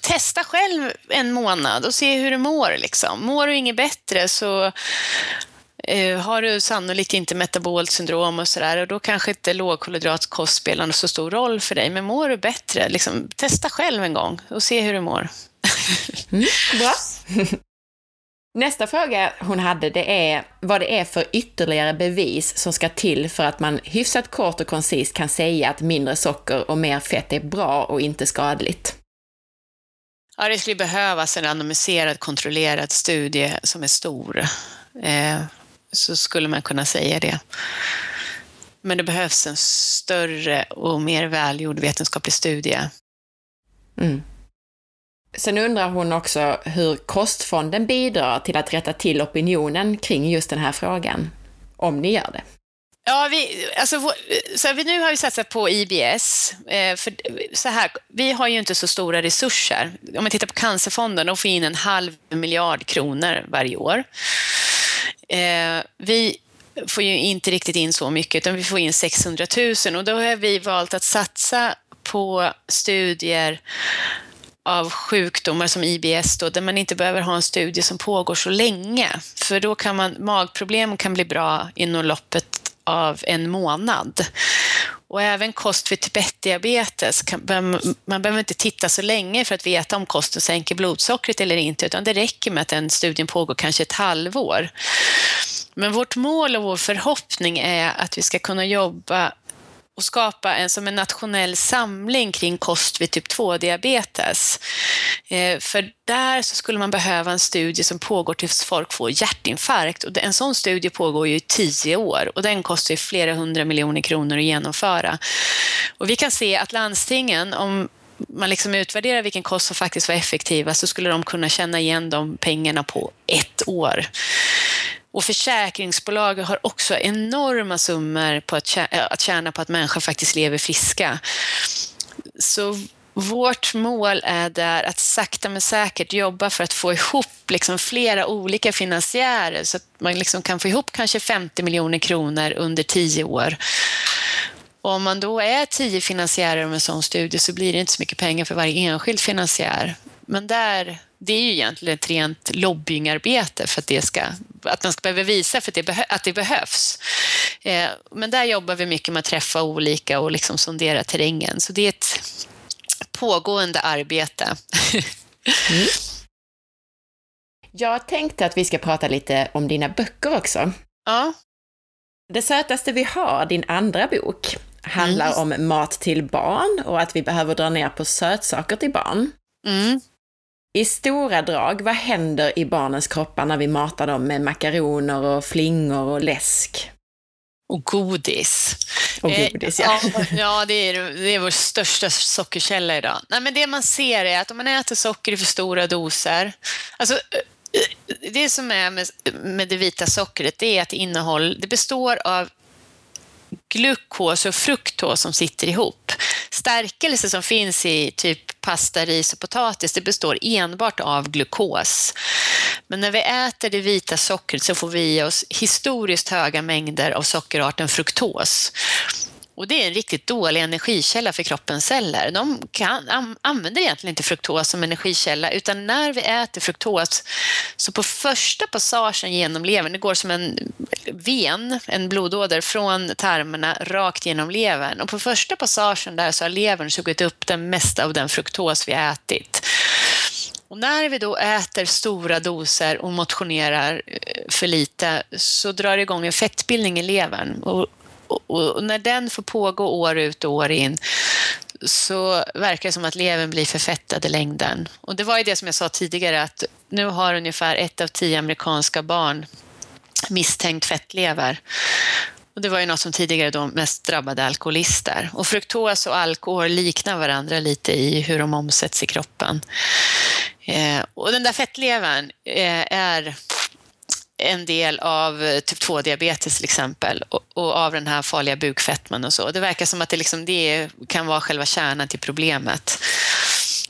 testa själv en månad och se hur du mår liksom. Mår du inget bättre så eh, har du sannolikt inte metabolt syndrom och sådär och då kanske inte lågkolhydratkost spelar så stor roll för dig. Men mår du bättre, liksom, testa själv en gång och se hur du mår. Mm, bra. Nästa fråga hon hade, det är vad det är för ytterligare bevis som ska till för att man hyfsat kort och koncist kan säga att mindre socker och mer fett är bra och inte skadligt. Ja, det skulle behövas en randomiserad, kontrollerad studie som är stor. Eh, så skulle man kunna säga det. Men det behövs en större och mer välgjord vetenskaplig studie. Mm. Sen undrar hon också hur kostfonden bidrar till att rätta till opinionen kring just den här frågan. Om ni gör det. Ja, vi, alltså, så vi, nu har vi satsat på IBS. Eh, för så här, vi har ju inte så stora resurser. Om man tittar på Cancerfonden, de får in en halv miljard kronor varje år. Eh, vi får ju inte riktigt in så mycket, utan vi får in 600 000 och då har vi valt att satsa på studier av sjukdomar som IBS då, där man inte behöver ha en studie som pågår så länge. För då kan man, magproblem kan bli bra inom loppet av en månad. Och även kost vid typ 1-diabetes, man behöver inte titta så länge för att veta om kosten sänker blodsockret eller inte, utan det räcker med att den studien pågår kanske ett halvår. Men vårt mål och vår förhoppning är att vi ska kunna jobba och skapa en som en nationell samling kring kost vid typ 2-diabetes. Eh, för där så skulle man behöva en studie som pågår tills folk får hjärtinfarkt. Och en sån studie pågår ju i tio år och den kostar ju flera hundra miljoner kronor att genomföra. Och vi kan se att landstingen, om man liksom utvärderar vilken kost som faktiskt var effektivast så skulle de kunna känna igen de pengarna på ett år. Och försäkringsbolag har också enorma summor på att, eh, att tjäna på att människor faktiskt lever friska. Så vårt mål är där att sakta men säkert jobba för att få ihop liksom flera olika finansiärer så att man liksom kan få ihop kanske 50 miljoner kronor under tio år. Och om man då är tio finansiärer med en sån studie så blir det inte så mycket pengar för varje enskild finansiär. Men där, det är ju egentligen ett rent lobbyingarbete för att, det ska, att man ska behöva visa för att det, att det behövs. Eh, men där jobbar vi mycket med att träffa olika och liksom sondera terrängen. Så det är ett pågående arbete. mm. Jag tänkte att vi ska prata lite om dina böcker också. Ja. Det sötaste vi har, din andra bok, handlar mm. om mat till barn och att vi behöver dra ner på sötsaker till barn. Mm. I stora drag, vad händer i barnens kroppar när vi matar dem med makaroner och flingor och läsk? Och godis. Och godis, ja. Eh, ja, det, är, det är vår största sockerkälla idag. Nej, men det man ser är att om man äter socker i för stora doser, alltså eh, det som är med, med det vita sockret, det är att det innehåller, det består av glukos och fruktos som sitter ihop. Stärkelse som finns i typ pasta, ris och potatis, det består enbart av glukos. Men när vi äter det vita sockret så får vi i oss historiskt höga mängder av sockerarten fruktos. Och det är en riktigt dålig energikälla för kroppens celler. De kan, an, använder egentligen inte fruktos som energikälla utan när vi äter fruktos så på första passagen genom levern, det går som en ven, en blodåder från tarmarna rakt genom levern och på första passagen där så har levern sugit upp den mesta av den fruktos vi ätit. Och när vi då äter stora doser och motionerar eh, för lite så drar det igång en fettbildning i levern. Och, och, och, när den får pågå år ut och år in så verkar det som att levern blir förfettad i längden. Och det var ju det som jag sa tidigare att nu har ungefär ett av tio amerikanska barn misstänkt fettlever. Och det var ju något som tidigare då mest drabbade alkoholister. Och fruktos och alkohol liknar varandra lite i hur de omsätts i kroppen. Eh, och den där fettlevern eh, är en del av eh, typ 2-diabetes till exempel och, och, av den här farliga bukfetman och så. Det verkar som att det, liksom, det kan vara själva kärnan till problemet.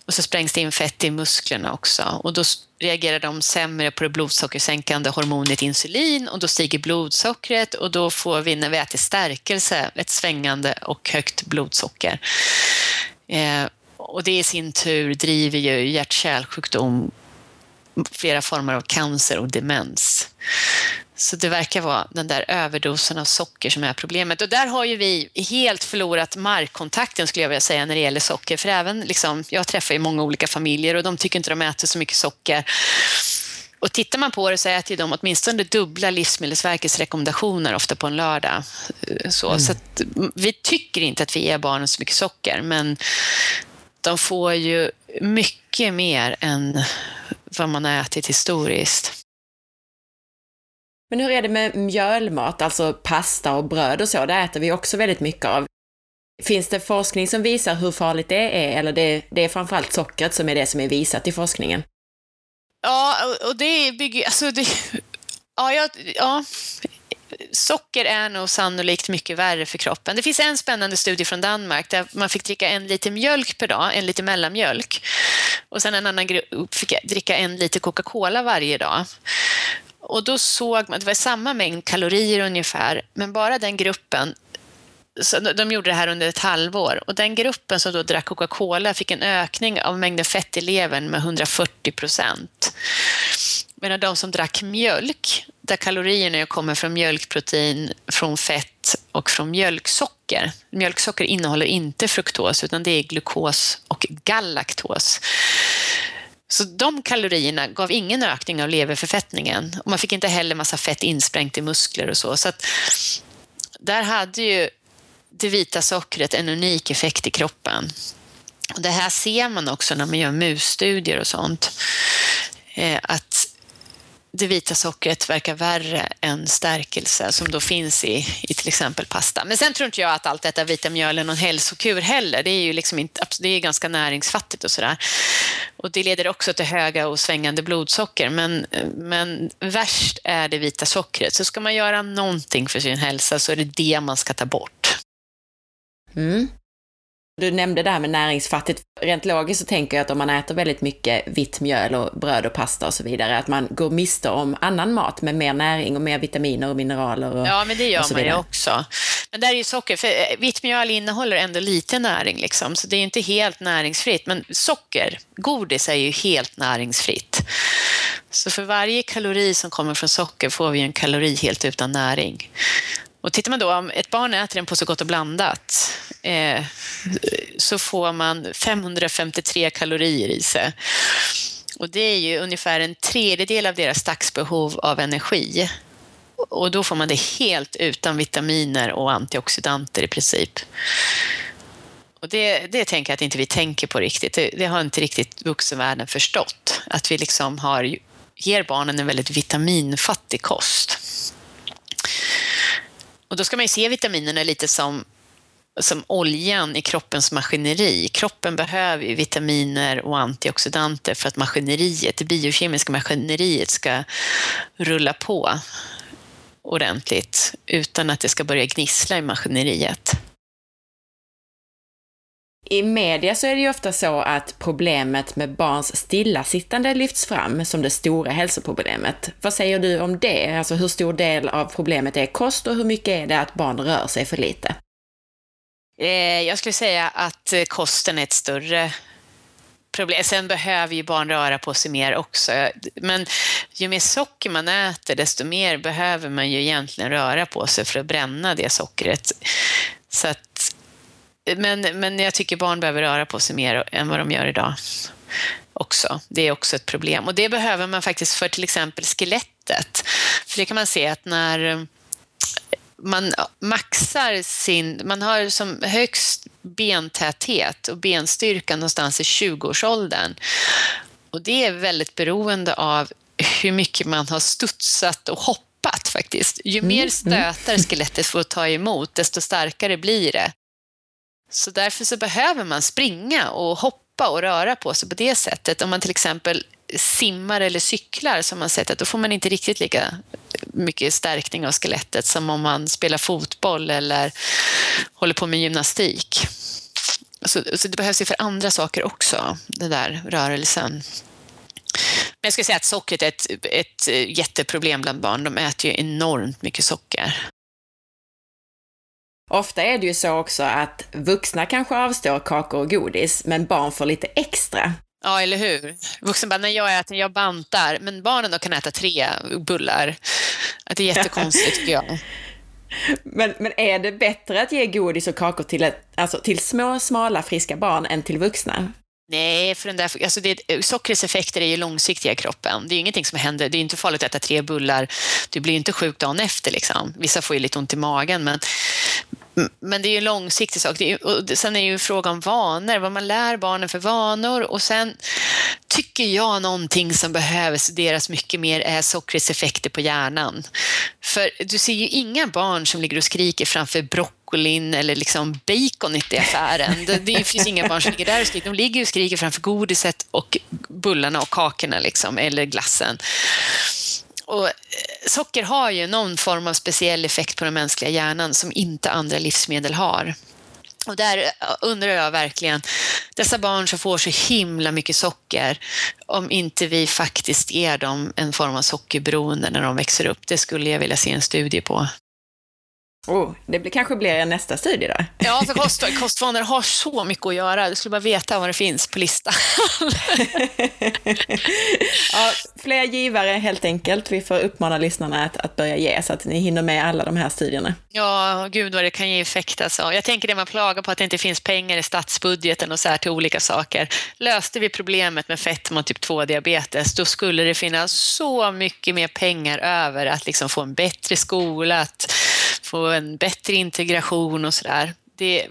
Och så sprängs det in fett i musklerna också och då reagerar de sämre på det blodsockersänkande hormonet insulin och då stiger blodsockret och då får vi när vi äter stärkelse ett svängande och högt blodsocker. Eh, och det i sin tur driver ju hjärt-kärlsjukdom, flera former av cancer och demens. Så det verkar vara den där överdosen av socker som är problemet. Och där har ju vi helt förlorat markkontakten skulle jag vilja säga när det gäller socker. För även, liksom, jag träffar ju många olika familjer och de tycker inte de äter så mycket socker. Och tittar man på det så äter de åtminstone dubbla Livsmedelsverkets rekommendationer ofta på en lördag. Så, mm. så vi tycker inte att vi ger barnen så mycket socker, men de får ju mycket mer än vad man har ätit historiskt. Men hur är det med mjölmat, alltså pasta och bröd och så? Det äter vi också väldigt mycket av. Finns det forskning som visar hur farligt det är, eller det, det är framförallt sockret som är det som är visat i forskningen? Ja, och det bygger... Alltså det, ja, ja, ja, socker är nog sannolikt mycket värre för kroppen. Det finns en spännande studie från Danmark där man fick dricka en liter mjölk per dag, en liter mellanmjölk. Och sen en annan grupp fick dricka en liter Coca-Cola varje dag. Och då såg man, det var samma mängd kalorier ungefär, men bara den gruppen så de gjorde det här under ett halvår och den gruppen som då drack Coca-Cola fick en ökning av mängden fett i levern med 140 procent. Medan de som drack mjölk, där kalorierna kommer från mjölkprotein, från fett och från mjölksocker. Mjölksocker innehåller inte fruktos utan det är glukos och galaktos. Så de kalorierna gav ingen ökning av leverförfettningen och man fick inte heller massa fett insprängt i muskler och så. så att där hade ju det vita sockret en unik effekt i kroppen. Och det här ser man också när man gör musstudier och sånt. Eh, att det vita sockret verkar värre än stärkelse som då finns i, i till exempel pasta. Men sen tror inte jag att allt detta vita mjöl är någon hälsokur heller. Det är ju liksom inte, det är ganska näringsfattigt och sådär. Och det leder också till höga och svängande blodsocker. Men, men värst är det vita sockret. Så ska man göra någonting för sin hälsa så är det det man ska ta bort. Mm. Du nämnde det här med näringsfattigt. Rent logiskt så tänker jag att om man äter väldigt mycket vitt mjöl och bröd och pasta och så vidare, att man går miste om annan mat med mer näring och mer vitaminer och mineraler. Och, ja, men det gör man ju också. Men där är ju socker, för eh, vitt mjöl innehåller ändå lite näring, liksom, så det är inte helt näringsfritt. Men socker, godis, är ju helt näringsfritt. Så för varje kalori som kommer från socker får vi en kalori helt utan näring. Och tittar man då, om ett barn äter en påse Gott och blandat eh, så får man 553 kalorier i sig. Och det är ju ungefär en tredjedel av deras dagsbehov av energi. Och då får man det helt utan vitaminer och antioxidanter i princip. Och det, det tänker jag att inte vi tänker på riktigt. Det, det har inte riktigt vuxenvärlden förstått. Att vi liksom har, ger barnen en väldigt vitaminfattig kost. Och då ska man ju se vitaminerna lite som, som oljan i kroppens maskineri. Kroppen behöver ju vitaminer och antioxidanter för att maskineriet, det biokemiska maskineriet ska rulla på ordentligt utan att det ska börja gnissla i maskineriet. I media så är det ju ofta så att problemet med barns stillasittande lyfts fram som det stora hälsoproblemet. Vad säger du om det? Alltså hur stor del av problemet är kost och hur mycket är det att barn rör sig för lite? Eh, jag skulle säga att eh, kosten är ett större problem. Sen behöver ju barn röra på sig mer också. Men ju mer socker man äter, desto mer behöver man ju egentligen röra på sig för att bränna det sockret. Så att, men, men jag tycker barn behöver röra på sig mer än vad de gör idag också. Det är också ett problem. Och det behöver man faktiskt för till exempel skelettet. För det kan man se att när man maxar sin, man har som högst bentäthet och benstyrka någonstans i 20-årsåldern. Och det är väldigt beroende av hur mycket man har studsat och hoppat faktiskt. Ju mm, mer mm. stötar skelettet får ta emot, desto starkare blir det. Så därför så behöver man springa och hoppa och röra på sig på det sättet. Om man till exempel simmar eller cyklar så har man sett att då får man inte riktigt lika mycket stärkning av skelettet som om man spelar fotboll eller håller på med gymnastik. Så, så det behövs ju för andra saker också, den där rörelsen. Men jag skulle säga att sockret är ett, ett jätteproblem bland barn. De äter ju enormt mycket socker. Ofta är det ju så också att vuxna kanske avstår kakor och godis, men barn får lite extra. Ja, eller hur? Vuxen bara, när jag äter, jag bantar. Men barnen då kan äta tre bullar. Det är jättekonstigt tycker jag. Men, men är det bättre att ge godis och kakor till, ett, alltså till små, smala, friska barn än till vuxna? Nej, för den där, alltså det, sockrets effekter är ju långsiktiga i kroppen. Det är ju ingenting som händer. Det är inte farligt att äta tre bullar. Du blir inte sjuk dagen efter. Liksom. Vissa får ju lite ont i magen, men, men det är ju en långsiktig sak. Det är, och sen är det ju en fråga om vanor, vad man lär barnen för vanor. Och sen tycker jag någonting som behöver studeras mycket mer är sockrets effekter på hjärnan. För du ser ju inga barn som ligger och skriker framför broccolin eller liksom baconet i affären. Det, det finns inga barn som ligger där och skriker. De ligger och skriker framför godiset och bullarna och kakorna liksom, eller glassen. Och eh, socker har ju någon form av speciell effekt på den mänskliga hjärnan som inte andra livsmedel har. Och där eh, undrar jag verkligen, dessa barn som får så himla mycket socker, om inte vi faktiskt ger dem en form av sockerberoende när de växer upp. Det skulle jag vilja se en studie på. Oh, det blir, kanske blir en nästa studie då? Ja, för kost, kostvanor har så mycket att göra. Du skulle bara veta vad det finns på listan. ja, fler givare helt enkelt. Vi får uppmana lyssnarna att, att börja ge så att ni hinner med alla de här studierna. Ja, gud vad det kan ge effekt alltså. Jag tänker det man klagar på att det inte finns pengar i statsbudgeten och så här till olika saker. Löste vi problemet med fetma och typ 2-diabetes, då skulle det finnas så mycket mer pengar över att liksom få en bättre skola, att få en bättre integration och sådär.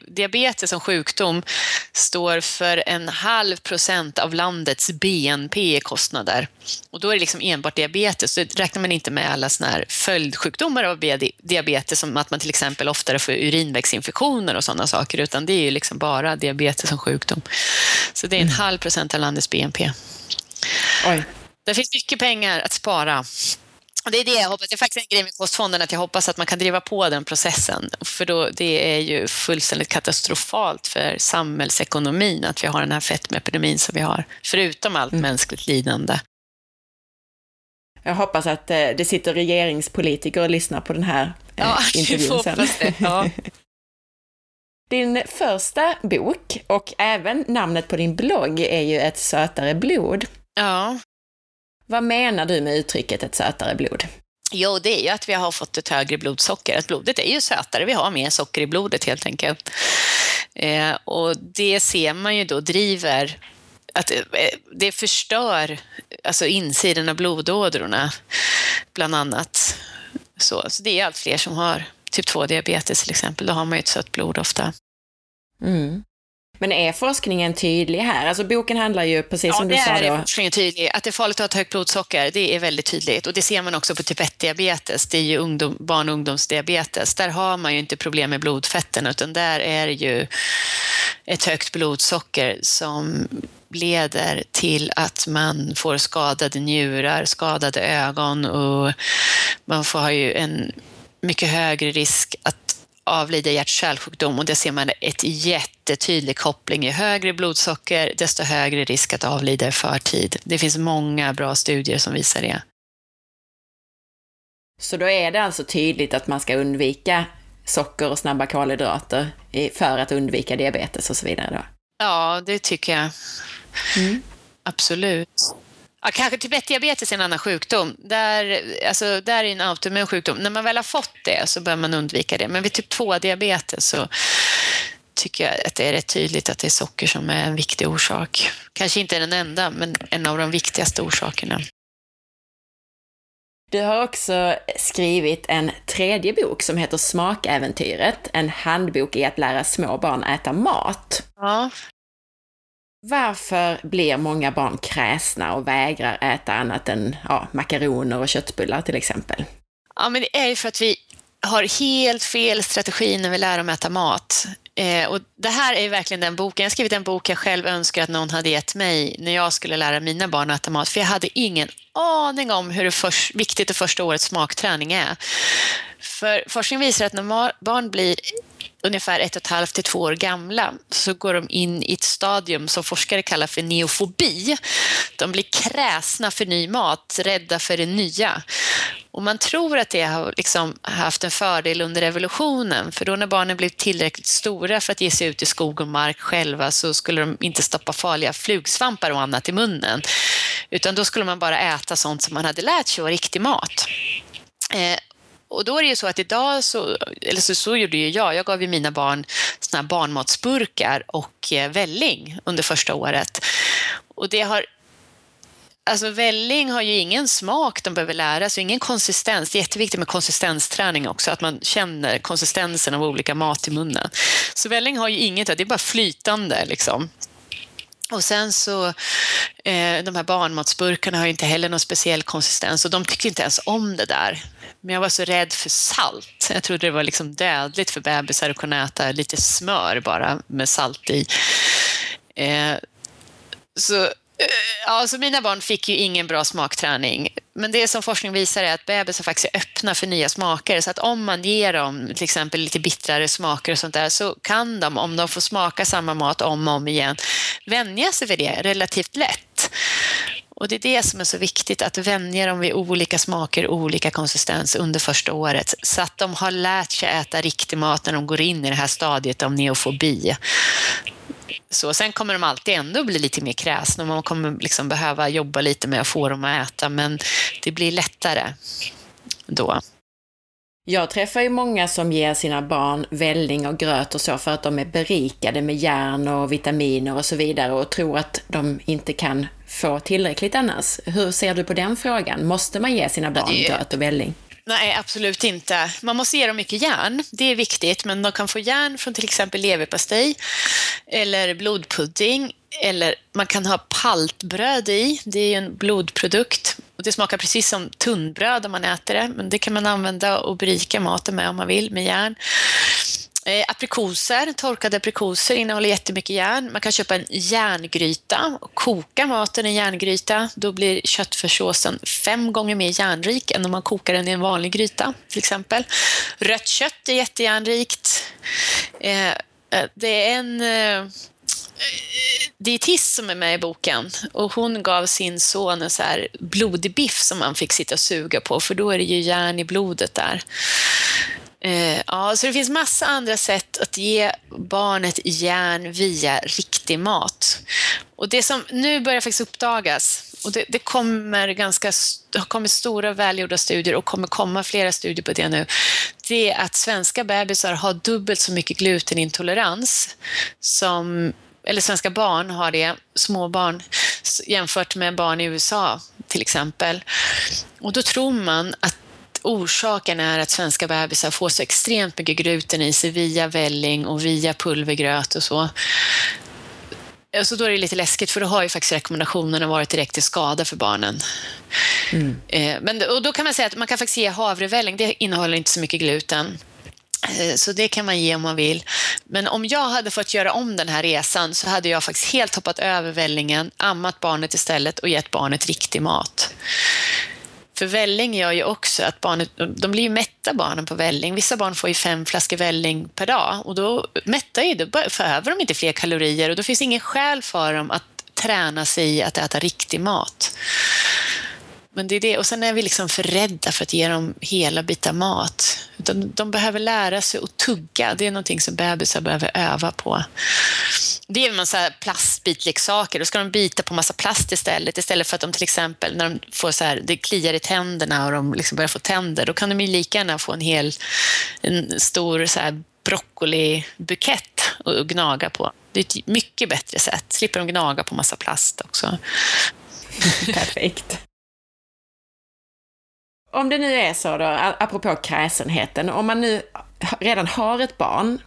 Diabetes som sjukdom står för en halv procent av landets BNP i kostnader. Och då är det liksom enbart diabetes, då räknar man inte med alla såna här följdsjukdomar av diabetes, som att man till exempel oftare får urinvägsinfektioner och sådana saker, utan det är ju liksom bara diabetes som sjukdom. Så det är en mm. halv procent av landets BNP. Oj. Det finns mycket pengar att spara. Det är det jag hoppas. Det är faktiskt en grej med kostfonden att jag hoppas att man kan driva på den processen. För då, det är ju fullständigt katastrofalt för samhällsekonomin att vi har den här fetmeepidemin som vi har. Förutom allt mm. mänskligt lidande. Jag hoppas att eh, det sitter regeringspolitiker och lyssnar på den här eh, ja, intervjun sen. Det, ja. Din första bok och även namnet på din blogg är ju Ett sötare blod. Ja. Vad menar du med uttrycket ett sötare blod? Jo, det är ju att vi har fått ett högre blodsocker. Att blodet är ju sötare, vi har mer socker i blodet helt enkelt. Eh, och det ser man ju då driver att eh, det förstör alltså insidan av blodådrorna, bland annat. Så, så det är allt fler som har typ 2-diabetes till exempel. Då har man ju ett sött blod ofta. Mm. Men är forskningen tydlig här? Alltså boken handlar ju, precis ja, som du sa då... Ja, det är forskningen tydlig. Att det är farligt att ha ett högt blodsocker, det är väldigt tydligt. Och det ser man också på typ 1-diabetes, det är ju ungdom, barn och ungdomsdiabetes. Där har man ju inte problem med blodfetten, utan där är det ju ett högt blodsocker som leder till att man får skadade njurar, skadade ögon och man får ju en mycket högre risk att avlida hjärt-kärlsjukdom och det ser man ett jättetydlig koppling. Ju högre blodsocker, desto högre risk att avlida i förtid. Det finns många bra studier som visar det. Så då är det alltså tydligt att man ska undvika socker och snabba kolhydrater för att undvika diabetes och så vidare. Då. Ja, det tycker jag. Mm. Absolut. Ja, kanske typ 1-diabetes är en annan sjukdom. Där, alltså, där är en autoimmun sjukdom. När man väl har fått det så bör man undvika det. Men vid typ 2-diabetes så tycker jag att det är rätt tydligt att det är socker som är en viktig orsak. Kanske inte den enda, men en av de viktigaste orsakerna. Du har också skrivit en tredje bok som heter Smakäventyret, en handbok i att lära små barn äta mat. Ja. Varför blir många barn kräsna och vägrar äta annat än ja, makaroner och köttbullar till exempel? Ja, men det är ju för att vi har helt fel strategi när vi lär dem äta mat. Eh, och det här är verkligen den boken, jag har skrivit en bok jag själv önskar att någon hade gett mig när jag skulle lära mina barn att äta mat, för jag hade ingen aning om hur för, viktigt det första årets smakträning är. För forskning visar att när barn blir ungefär ett och ett halvt till två år gamla så går de in i ett stadium som forskare kallar för neofobi. De blir kräsna för ny mat, rädda för det nya. Och man tror att det har liksom haft en fördel under evolutionen, för då när barnen blev tillräckligt stora för att ge sig ut i skog och mark själva så skulle de inte stoppa farliga flugsvampar och annat i munnen, utan då skulle man bara äta sånt som man hade lärt sig var riktig mat. Eh, och då är det ju så att idag, så, eller så, så gjorde ju jag, jag gav ju mina barn såna barnmatsburkar och eh, välling under första året. Och det har Alltså välling har ju ingen smak de behöver lära sig, ingen konsistens. Det är jätteviktigt med konsistensträning också, att man känner konsistensen av olika mat i munnen. Så välling har ju inget, det är bara flytande liksom. Och sen så, eh, de här barnmatsburkarna har ju inte heller någon speciell konsistens och de tycker inte ens om det där. Men jag var så rädd för salt. Jag trodde det var liksom dödligt för bebisar att kunna äta lite smör bara med salt i. Eh, så Alltså mina barn fick ju ingen bra smakträning. Men det som forskning visar är att bebisar faktiskt är öppna för nya smaker. Så att om man ger dem till exempel lite bittrare smaker och sånt där så kan de, om de får smaka samma mat om och om igen, vänja sig vid det relativt lätt. Och det är det som är så viktigt, att vänja dem vid olika smaker och olika konsistens under första året, så att de har lärt sig äta riktig mat när de går in i det här stadiet av neofobi. Så, sen kommer de alltid ändå bli lite mer kräsna och man kommer liksom behöva jobba lite med att få dem att äta, men det blir lättare då. Jag träffar ju många som ger sina barn välling och gröt och så för att de är berikade med järn och vitaminer och så vidare och tror att de inte kan få tillräckligt annars. Hur ser du på den frågan? Måste man ge sina barn gröt och välling? Nej, absolut inte. Man måste ge dem mycket järn, det är viktigt, men de kan få järn från till exempel leverpastej eller blodpudding, eller man kan ha paltbröd i, det är ju en blodprodukt. Och det smakar precis som tunnbröd om man äter det, men det kan man använda och berika maten med om man vill, med järn. Eh, aprikoser, torkade aprikoser innehåller jättemycket järn. Man kan köpa en järngryta och koka maten i en järngryta. Då blir köttfärssåsen fem gånger mer järnrik än om man kokar den i en vanlig gryta, till exempel. Rött kött är jättejärnrikt. Eh, eh det är en eh, dietist som är med i boken och hon gav sin son en så här blodig biff som man fick sitta och suga på för då är det ju järn i blodet där. Eh, ja, så det finns massa andra sätt att ge barnet järn via riktig mat. Och det som nu börjar faktiskt uppdagas, och det, det kommer ganska, det har kommit stora välgjorda studier och kommer komma flera studier på det nu, det är att svenska bebisar har dubbelt så mycket glutenintolerans som eller svenska barn har det, småbarn, jämfört med barn i USA till exempel. Och då tror man att orsaken är att svenska bebisar får så extremt mycket gluten i sig via välling och via pulvergröt och så. Så då är det lite läskigt för då har ju faktiskt rekommendationerna varit direkt till skada för barnen. Mm. Eh, men, och då kan man säga att man kan faktiskt ge havrevälling, det innehåller inte så mycket gluten. Eh, så det kan man ge om man vill. Men om jag hade fått göra om den här resan så hade jag faktiskt helt hoppat över vällingen, ammat barnet istället och gett barnet riktig mat. För välling gör ju också att barnet, de blir ju mätta barnen på välling. Vissa barn får ju fem flaskor välling per dag och då mättar ju, då behöver de inte fler kalorier och då finns ingen skäl för dem att träna sig i att äta riktig mat. Men det är det. Och sen är vi liksom för rädda för att ge dem hela bitar mat. De, de behöver lära sig att tugga. Det är någonting som bebisar behöver öva på. Det är en massa plastbitleksaker. Då ska de bita på massa plast istället. Istället för att de till exempel, när de får så här, det kliar i tänderna och de liksom börjar få tänder, då kan de ju lika gärna få en hel, en stor så här broccolibukett att gnaga på. Det är ett mycket bättre sätt. Slipper de gnaga på massa plast också. Perfekt. Om det nu är så då, apropå kräsenheten, om man nu redan har ett barn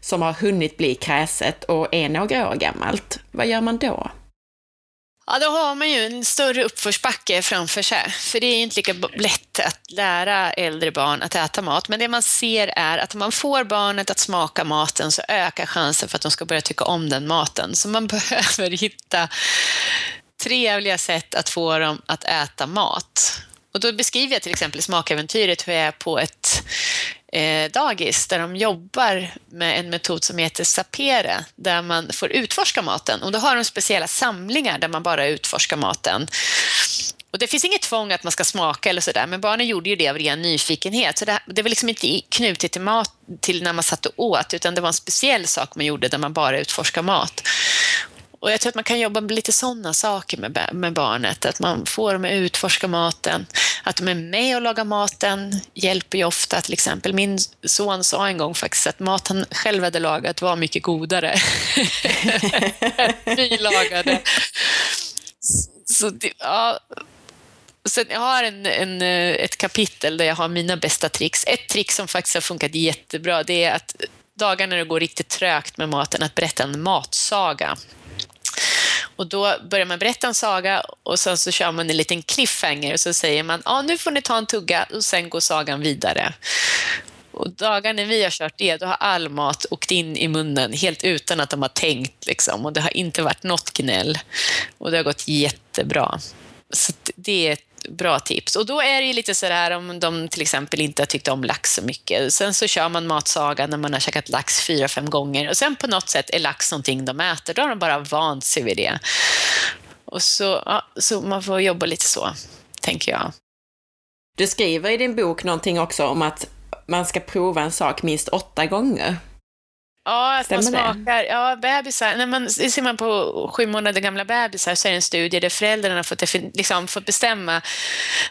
som har hunnit bli kräset och är några år gammalt, vad gör man då? Ja, då har man ju en större uppförsbacke framför sig, för det är inte lika lätt att lära äldre barn att äta mat. Men det man ser är att om man får barnet att smaka maten så ökar chansen för att de ska börja tycka om den maten. Så man behöver hitta trevliga sätt att få dem att äta mat. Och då beskriver jag till exempel i smakäventyret hur jag är på ett eh, dagis där de jobbar med en metod som heter sapere, där man får utforska maten. Och då har de speciella samlingar där man bara utforskar maten. Och det finns inget tvång att man ska smaka eller sådär, men barnen gjorde ju det av ren nyfikenhet. Så det, det var liksom inte knutet till, mat, till när man satt och åt, utan det var en speciell sak man gjorde där man bara utforskar mat. Och jag tror att man kan jobba med lite sådana saker med, med barnet, att man får dem att utforska maten, att de är med och lagar maten hjälper ju ofta. Till exempel min son sa en gång faktiskt att mat han själv hade lagat var mycket godare än vi lagade. Så, ja, Sen jag har en, en, ett kapitel där jag har mina bästa tricks. Ett trick som faktiskt har funkat jättebra, det är att dagar när det går riktigt trögt med maten, att berätta en matsaga. Och då börjar man berätta en saga och sen så kör man en liten cliffhanger och så säger man ah, nu får ni ta en tugga och sen går sagan vidare. Och dagar när vi har kört det, då har all mat åkt in i munnen helt utan att de har tänkt. Liksom. Och det har inte varit något gnäll. Och det har gått jättebra. Så det är ett bra tips. Och då är det ju lite sådär om de till exempel inte har tyckt om lax så mycket. Sen så kör man matsaga när man har käkat lax fyra, fem gånger och sen på något sätt är lax någonting de äter. Då har de bara vant sig vid det. Och så, ja, så man får jobba lite så, tänker jag. Du skriver i din bok någonting också om att man ska prova en sak minst åtta gånger. Ja, att Stämmer man smakar. Det? Ja, bebisar. När man, ser man på sju månader gamla bebisar så är det en studie där föräldrarna fått, liksom, fått bestämma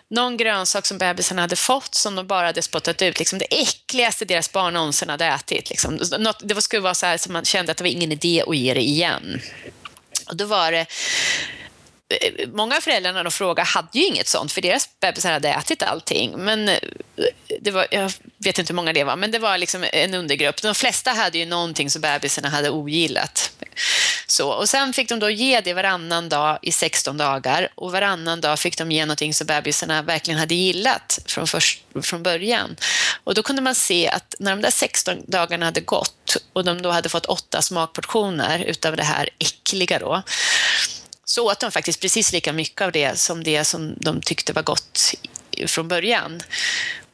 någon grönsak som bebisarna hade fått som de bara hade spottat ut. Liksom det äckligaste deras barn någonsin hade ätit. Liksom. Något, det skulle vara så här som man kände att det var ingen idé att ge det igen. Och då var det Eh, många av föräldrarna de frågade hade ju inget sånt, för deras bebisar hade ätit allting. Men eh, det var, jag vet inte hur många det var, men det var liksom en undergrupp. De flesta hade ju någonting som bebisarna hade ogillat. Så, och sen fick de då ge det varannan dag i 16 dagar och varannan dag fick de ge någonting som bebisarna verkligen hade gillat från, först, från början. Och då kunde man se att när de där 16 dagarna hade gått och de då hade fått åtta smakportioner utav det här äckliga då, så åt de faktiskt precis lika mycket av det som det som de tyckte var gott från början.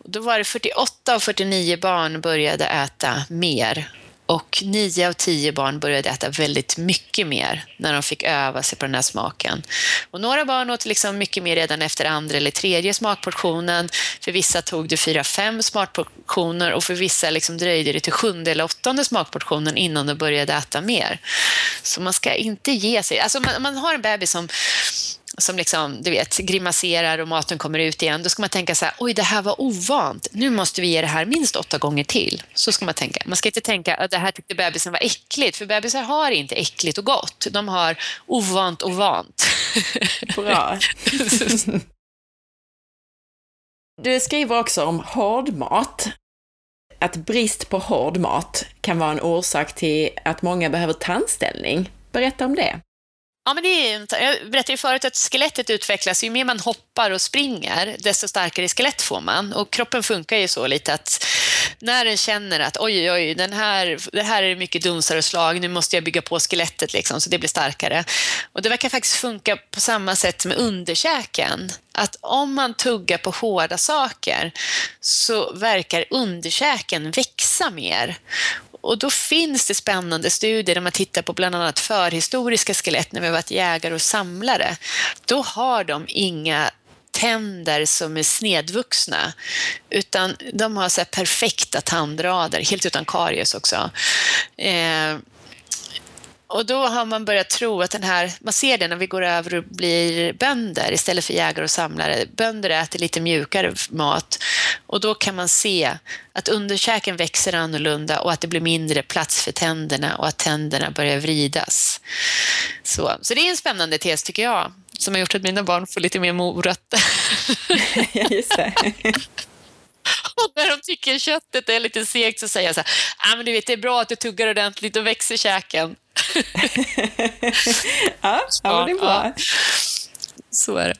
Då var det 48 av 49 barn började äta mer och nio av tio barn började äta väldigt mycket mer när de fick öva sig på den här smaken. Och några barn åt liksom mycket mer redan efter andra eller tredje smakportionen. För vissa tog det fyra, fem smakportioner och för vissa liksom dröjde det till sjunde eller åttonde smakportionen innan de började äta mer. Så man ska inte ge sig. Alltså man, man har en bebis som som liksom, du vet, grimaserar och maten kommer ut igen, då ska man tänka så här, oj, det här var ovant. Nu måste vi ge det här minst åtta gånger till. Så ska man tänka. Man ska inte tänka att det här tyckte bebisen var äckligt, för bebisar har inte äckligt och gott. De har ovant och vant. Bra. Du skriver också om hårdmat. Att brist på hård mat kan vara en orsak till att många behöver tandställning. Berätta om det. Ja, men det är, jag berättade ju förut att skelettet utvecklas. Ju mer man hoppar och springer, desto starkare skelett får man. Och kroppen funkar ju så lite att när den känner att oj, oj, den här, det här är mycket dunsar och slag, nu måste jag bygga på skelettet liksom, så det blir starkare. Och det verkar faktiskt funka på samma sätt med underkäken. Att om man tuggar på hårda saker så verkar underkäken växa mer. Och då finns det spännande studier där man tittar på bland annat förhistoriska skelett när vi har varit jägare och samlare. Då har de inga tänder som är snedvuxna, utan de har så perfekta tandrader, helt utan karies också. Eh, och då har man börjat tro att den här, man ser det när vi går över och blir bönder istället för jägare och samlare. Bönder äter lite mjukare mat och då kan man se att underkäken växer annorlunda och att det blir mindre plats för tänderna och att tänderna börjar vridas. Så, så det är en spännande tes tycker jag, som har gjort att mina barn får lite mer morötter. ja, just det. Och när de tycker köttet är lite segt så säger jag så här, ah, men du vet det är bra att du tuggar ordentligt och växer käken. ja, ja, det är bra. Ja. Så är det.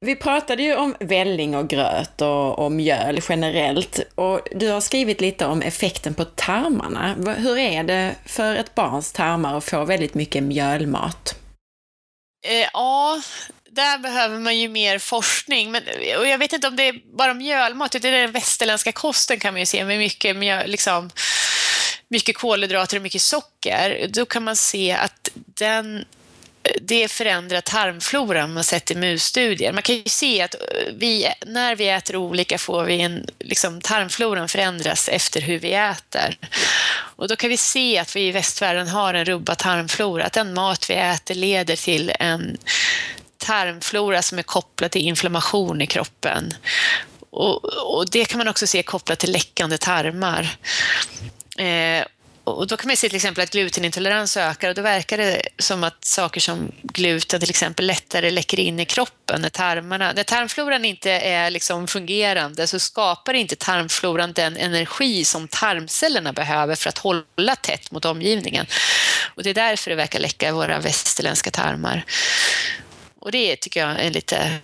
Vi pratade ju om välling och gröt och, och mjöl generellt och du har skrivit lite om effekten på tarmarna. Hur är det för ett barns tarmar att få väldigt mycket mjölmat? Eh, ja, där behöver man ju mer forskning. Men, och jag vet inte om det är bara mjölmat, det är den västerländska kosten kan man ju se med mycket, mjöl, liksom, mycket kolhydrater och mycket socker. Då kan man se att den det förändrar tarmfloran man sett i musstudier. Man kan ju se att vi, när vi äter olika får vi en, liksom, tarmfloran förändras efter hur vi äter. Och då kan vi se att vi i västvärlden har en rubbad tarmflora, att den mat vi äter leder till en tarmflora som är kopplad till inflammation i kroppen. Och, och det kan man också se kopplat till läckande tarmar. Eh, och då kan man se till exempel att glutenintolerans ökar och då verkar det som att saker som gluten till exempel lättare läcker in i kroppen när tarmarna, när tarmfloran inte är liksom fungerande så skapar inte tarmfloran den energi som tarmcellerna behöver för att hålla tätt mot omgivningen. Och det är därför det verkar läcka i våra västerländska tarmar. Och det tycker jag är lite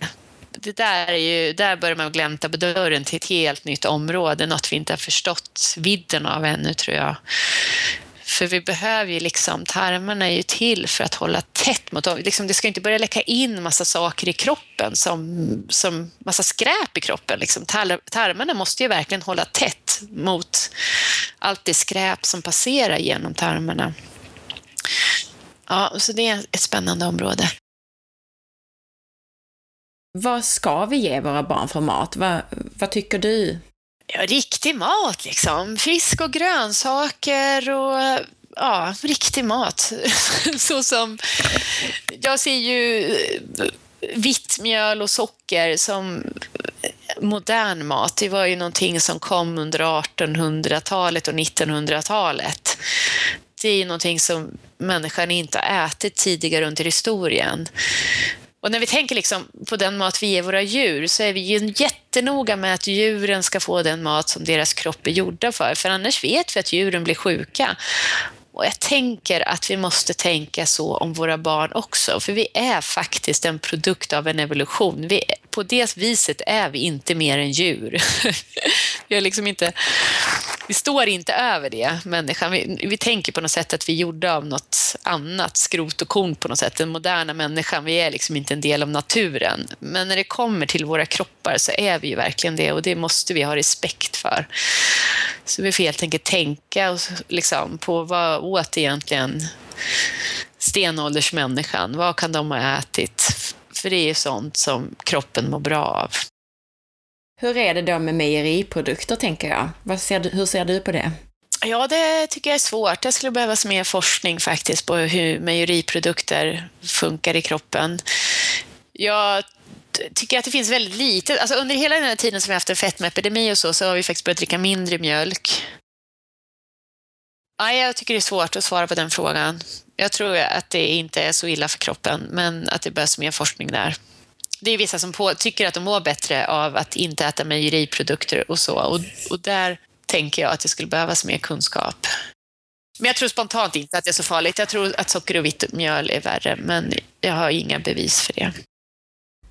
det där, är ju, där börjar man glänta på dörren till ett helt nytt område, något vi inte har förstått vidden av ännu tror jag. För vi behöver ju liksom, tarmarna är ju till för att hålla tätt mot liksom, Det ska inte börja läcka in massa saker i kroppen, som, som massa skräp i kroppen. Liksom. Tar, tarmarna måste ju verkligen hålla tätt mot allt det skräp som passerar genom tarmarna. Ja, så det är ett spännande område. Vad ska vi ge våra barn för mat? Vad, vad tycker du? Ja, riktig mat liksom. Fisk och grönsaker och ja, riktig mat. Så som, jag ser ju eh, vitt mjöl och socker som modern mat. Det var ju någonting som kom under 1800-talet och 1900-talet. Det är ju någonting som människan inte har ätit tidigare under historien. Och när vi tänker liksom på den mat vi ger våra djur så är vi ju jättenoga med att djuren ska få den mat som deras kropp är gjorda för, för annars vet vi att djuren blir sjuka. Och jag tänker att vi måste tänka så om våra barn också, för vi är faktiskt en produkt av en evolution. Vi, på det viset är vi inte mer än djur. vi, liksom inte, vi står inte över det, människan. Vi, vi tänker på något sätt att vi är gjorda av något annat, skrot och korn på något sätt. Den moderna människan, vi är liksom inte en del av naturen. Men när det kommer till våra kroppar så är vi ju verkligen det och det måste vi ha respekt för. Så vi får helt enkelt tänka liksom, på vad åt egentligen stenåldersmänniskan? Vad kan de ha ätit? För det är sånt som kroppen mår bra av. Hur är det då med mejeriprodukter, tänker jag? Ser du, hur ser du på det? Ja, det tycker jag är svårt. Det skulle behövas mer forskning faktiskt på hur mejeriprodukter funkar i kroppen. Jag tycker att det finns väldigt lite. Alltså under hela den här tiden som vi har haft en fetmaepidemi och så, så har vi faktiskt börjat dricka mindre mjölk. Ja, jag tycker det är svårt att svara på den frågan. Jag tror att det inte är så illa för kroppen, men att det behövs mer forskning där. Det är vissa som på, tycker att de mår bättre av att inte äta mejeriprodukter och så, och, och där tänker jag att det skulle behövas mer kunskap. Men jag tror spontant inte att det är så farligt. Jag tror att socker och vitt mjöl är värre, men jag har inga bevis för det.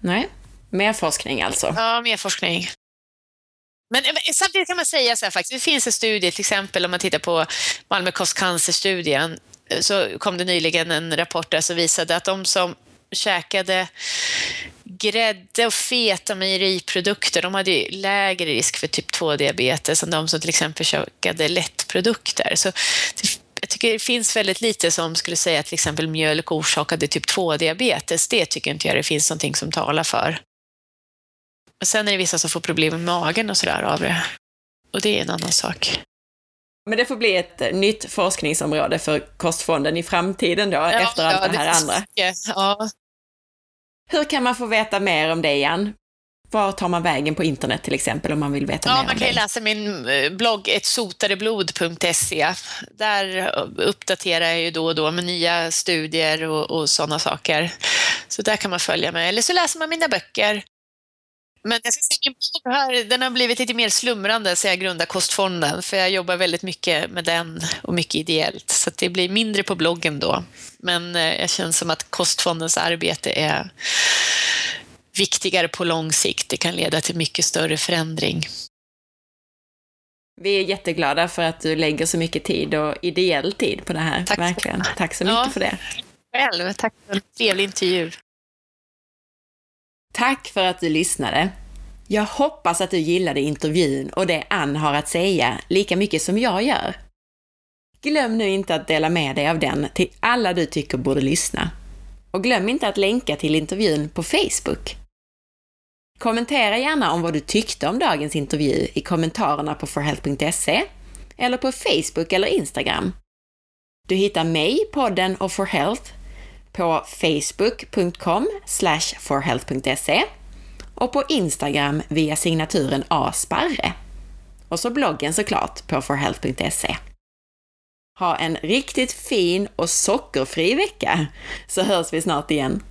Nej, mer forskning alltså? Ja, mer forskning. Men, samtidigt kan man säga så här faktiskt, det finns en studie, till exempel om man tittar på Malmö kostcancerstudien, eh, så kom det nyligen en rapport där som visade att de som käkade grädde och feta mejeriprodukter, de hade lägre risk för typ 2-diabetes än de som till exempel käkade lättprodukter. Så Jag tycker det finns väldigt lite som skulle säga att till exempel mjölk orsakade typ 2-diabetes. Det tycker inte jag det finns någonting som talar för. Och sen är det vissa som får problem med magen och sådär av det. Och det är en annan sak. Men det får bli ett nytt forskningsområde för kostfonden i framtiden då, ja, efter allt ja, det här det andra. Ja. Hur kan man få veta mer om det, Jan? Var tar man vägen på internet till exempel om man vill veta ja, mer? Man kan ju läsa min eh, blogg ettsotareblod.se. Där uppdaterar jag ju då och då med nya studier och, och sådana saker. Så där kan man följa mig. Eller så läser man mina böcker. Men jag ska säga, min här, den har blivit lite mer slumrande sen jag grundade Kostfonden, för jag jobbar väldigt mycket med den och mycket ideellt, så det blir mindre på bloggen då. Men eh, jag känner som att Kostfondens arbete är viktigare på lång sikt. Det kan leda till mycket större förändring. Vi är jätteglada för att du lägger så mycket tid och ideell tid på det här. Tack Verkligen. Tack så mycket ja, för det. Själv. Tack för en trevlig intervju. Tack för att du lyssnade. Jag hoppas att du gillade intervjun och det Ann har att säga lika mycket som jag gör. Glöm nu inte att dela med dig av den till alla du tycker borde lyssna. Och glöm inte att länka till intervjun på Facebook. Kommentera gärna om vad du tyckte om dagens intervju i kommentarerna på forhealth.se eller på Facebook eller Instagram. Du hittar mig, podden och For Health på facebook.com forhealth.se och på Instagram via signaturen asparre. Och så bloggen såklart på forhealth.se. Ha en riktigt fin och sockerfri vecka, så hörs vi snart igen.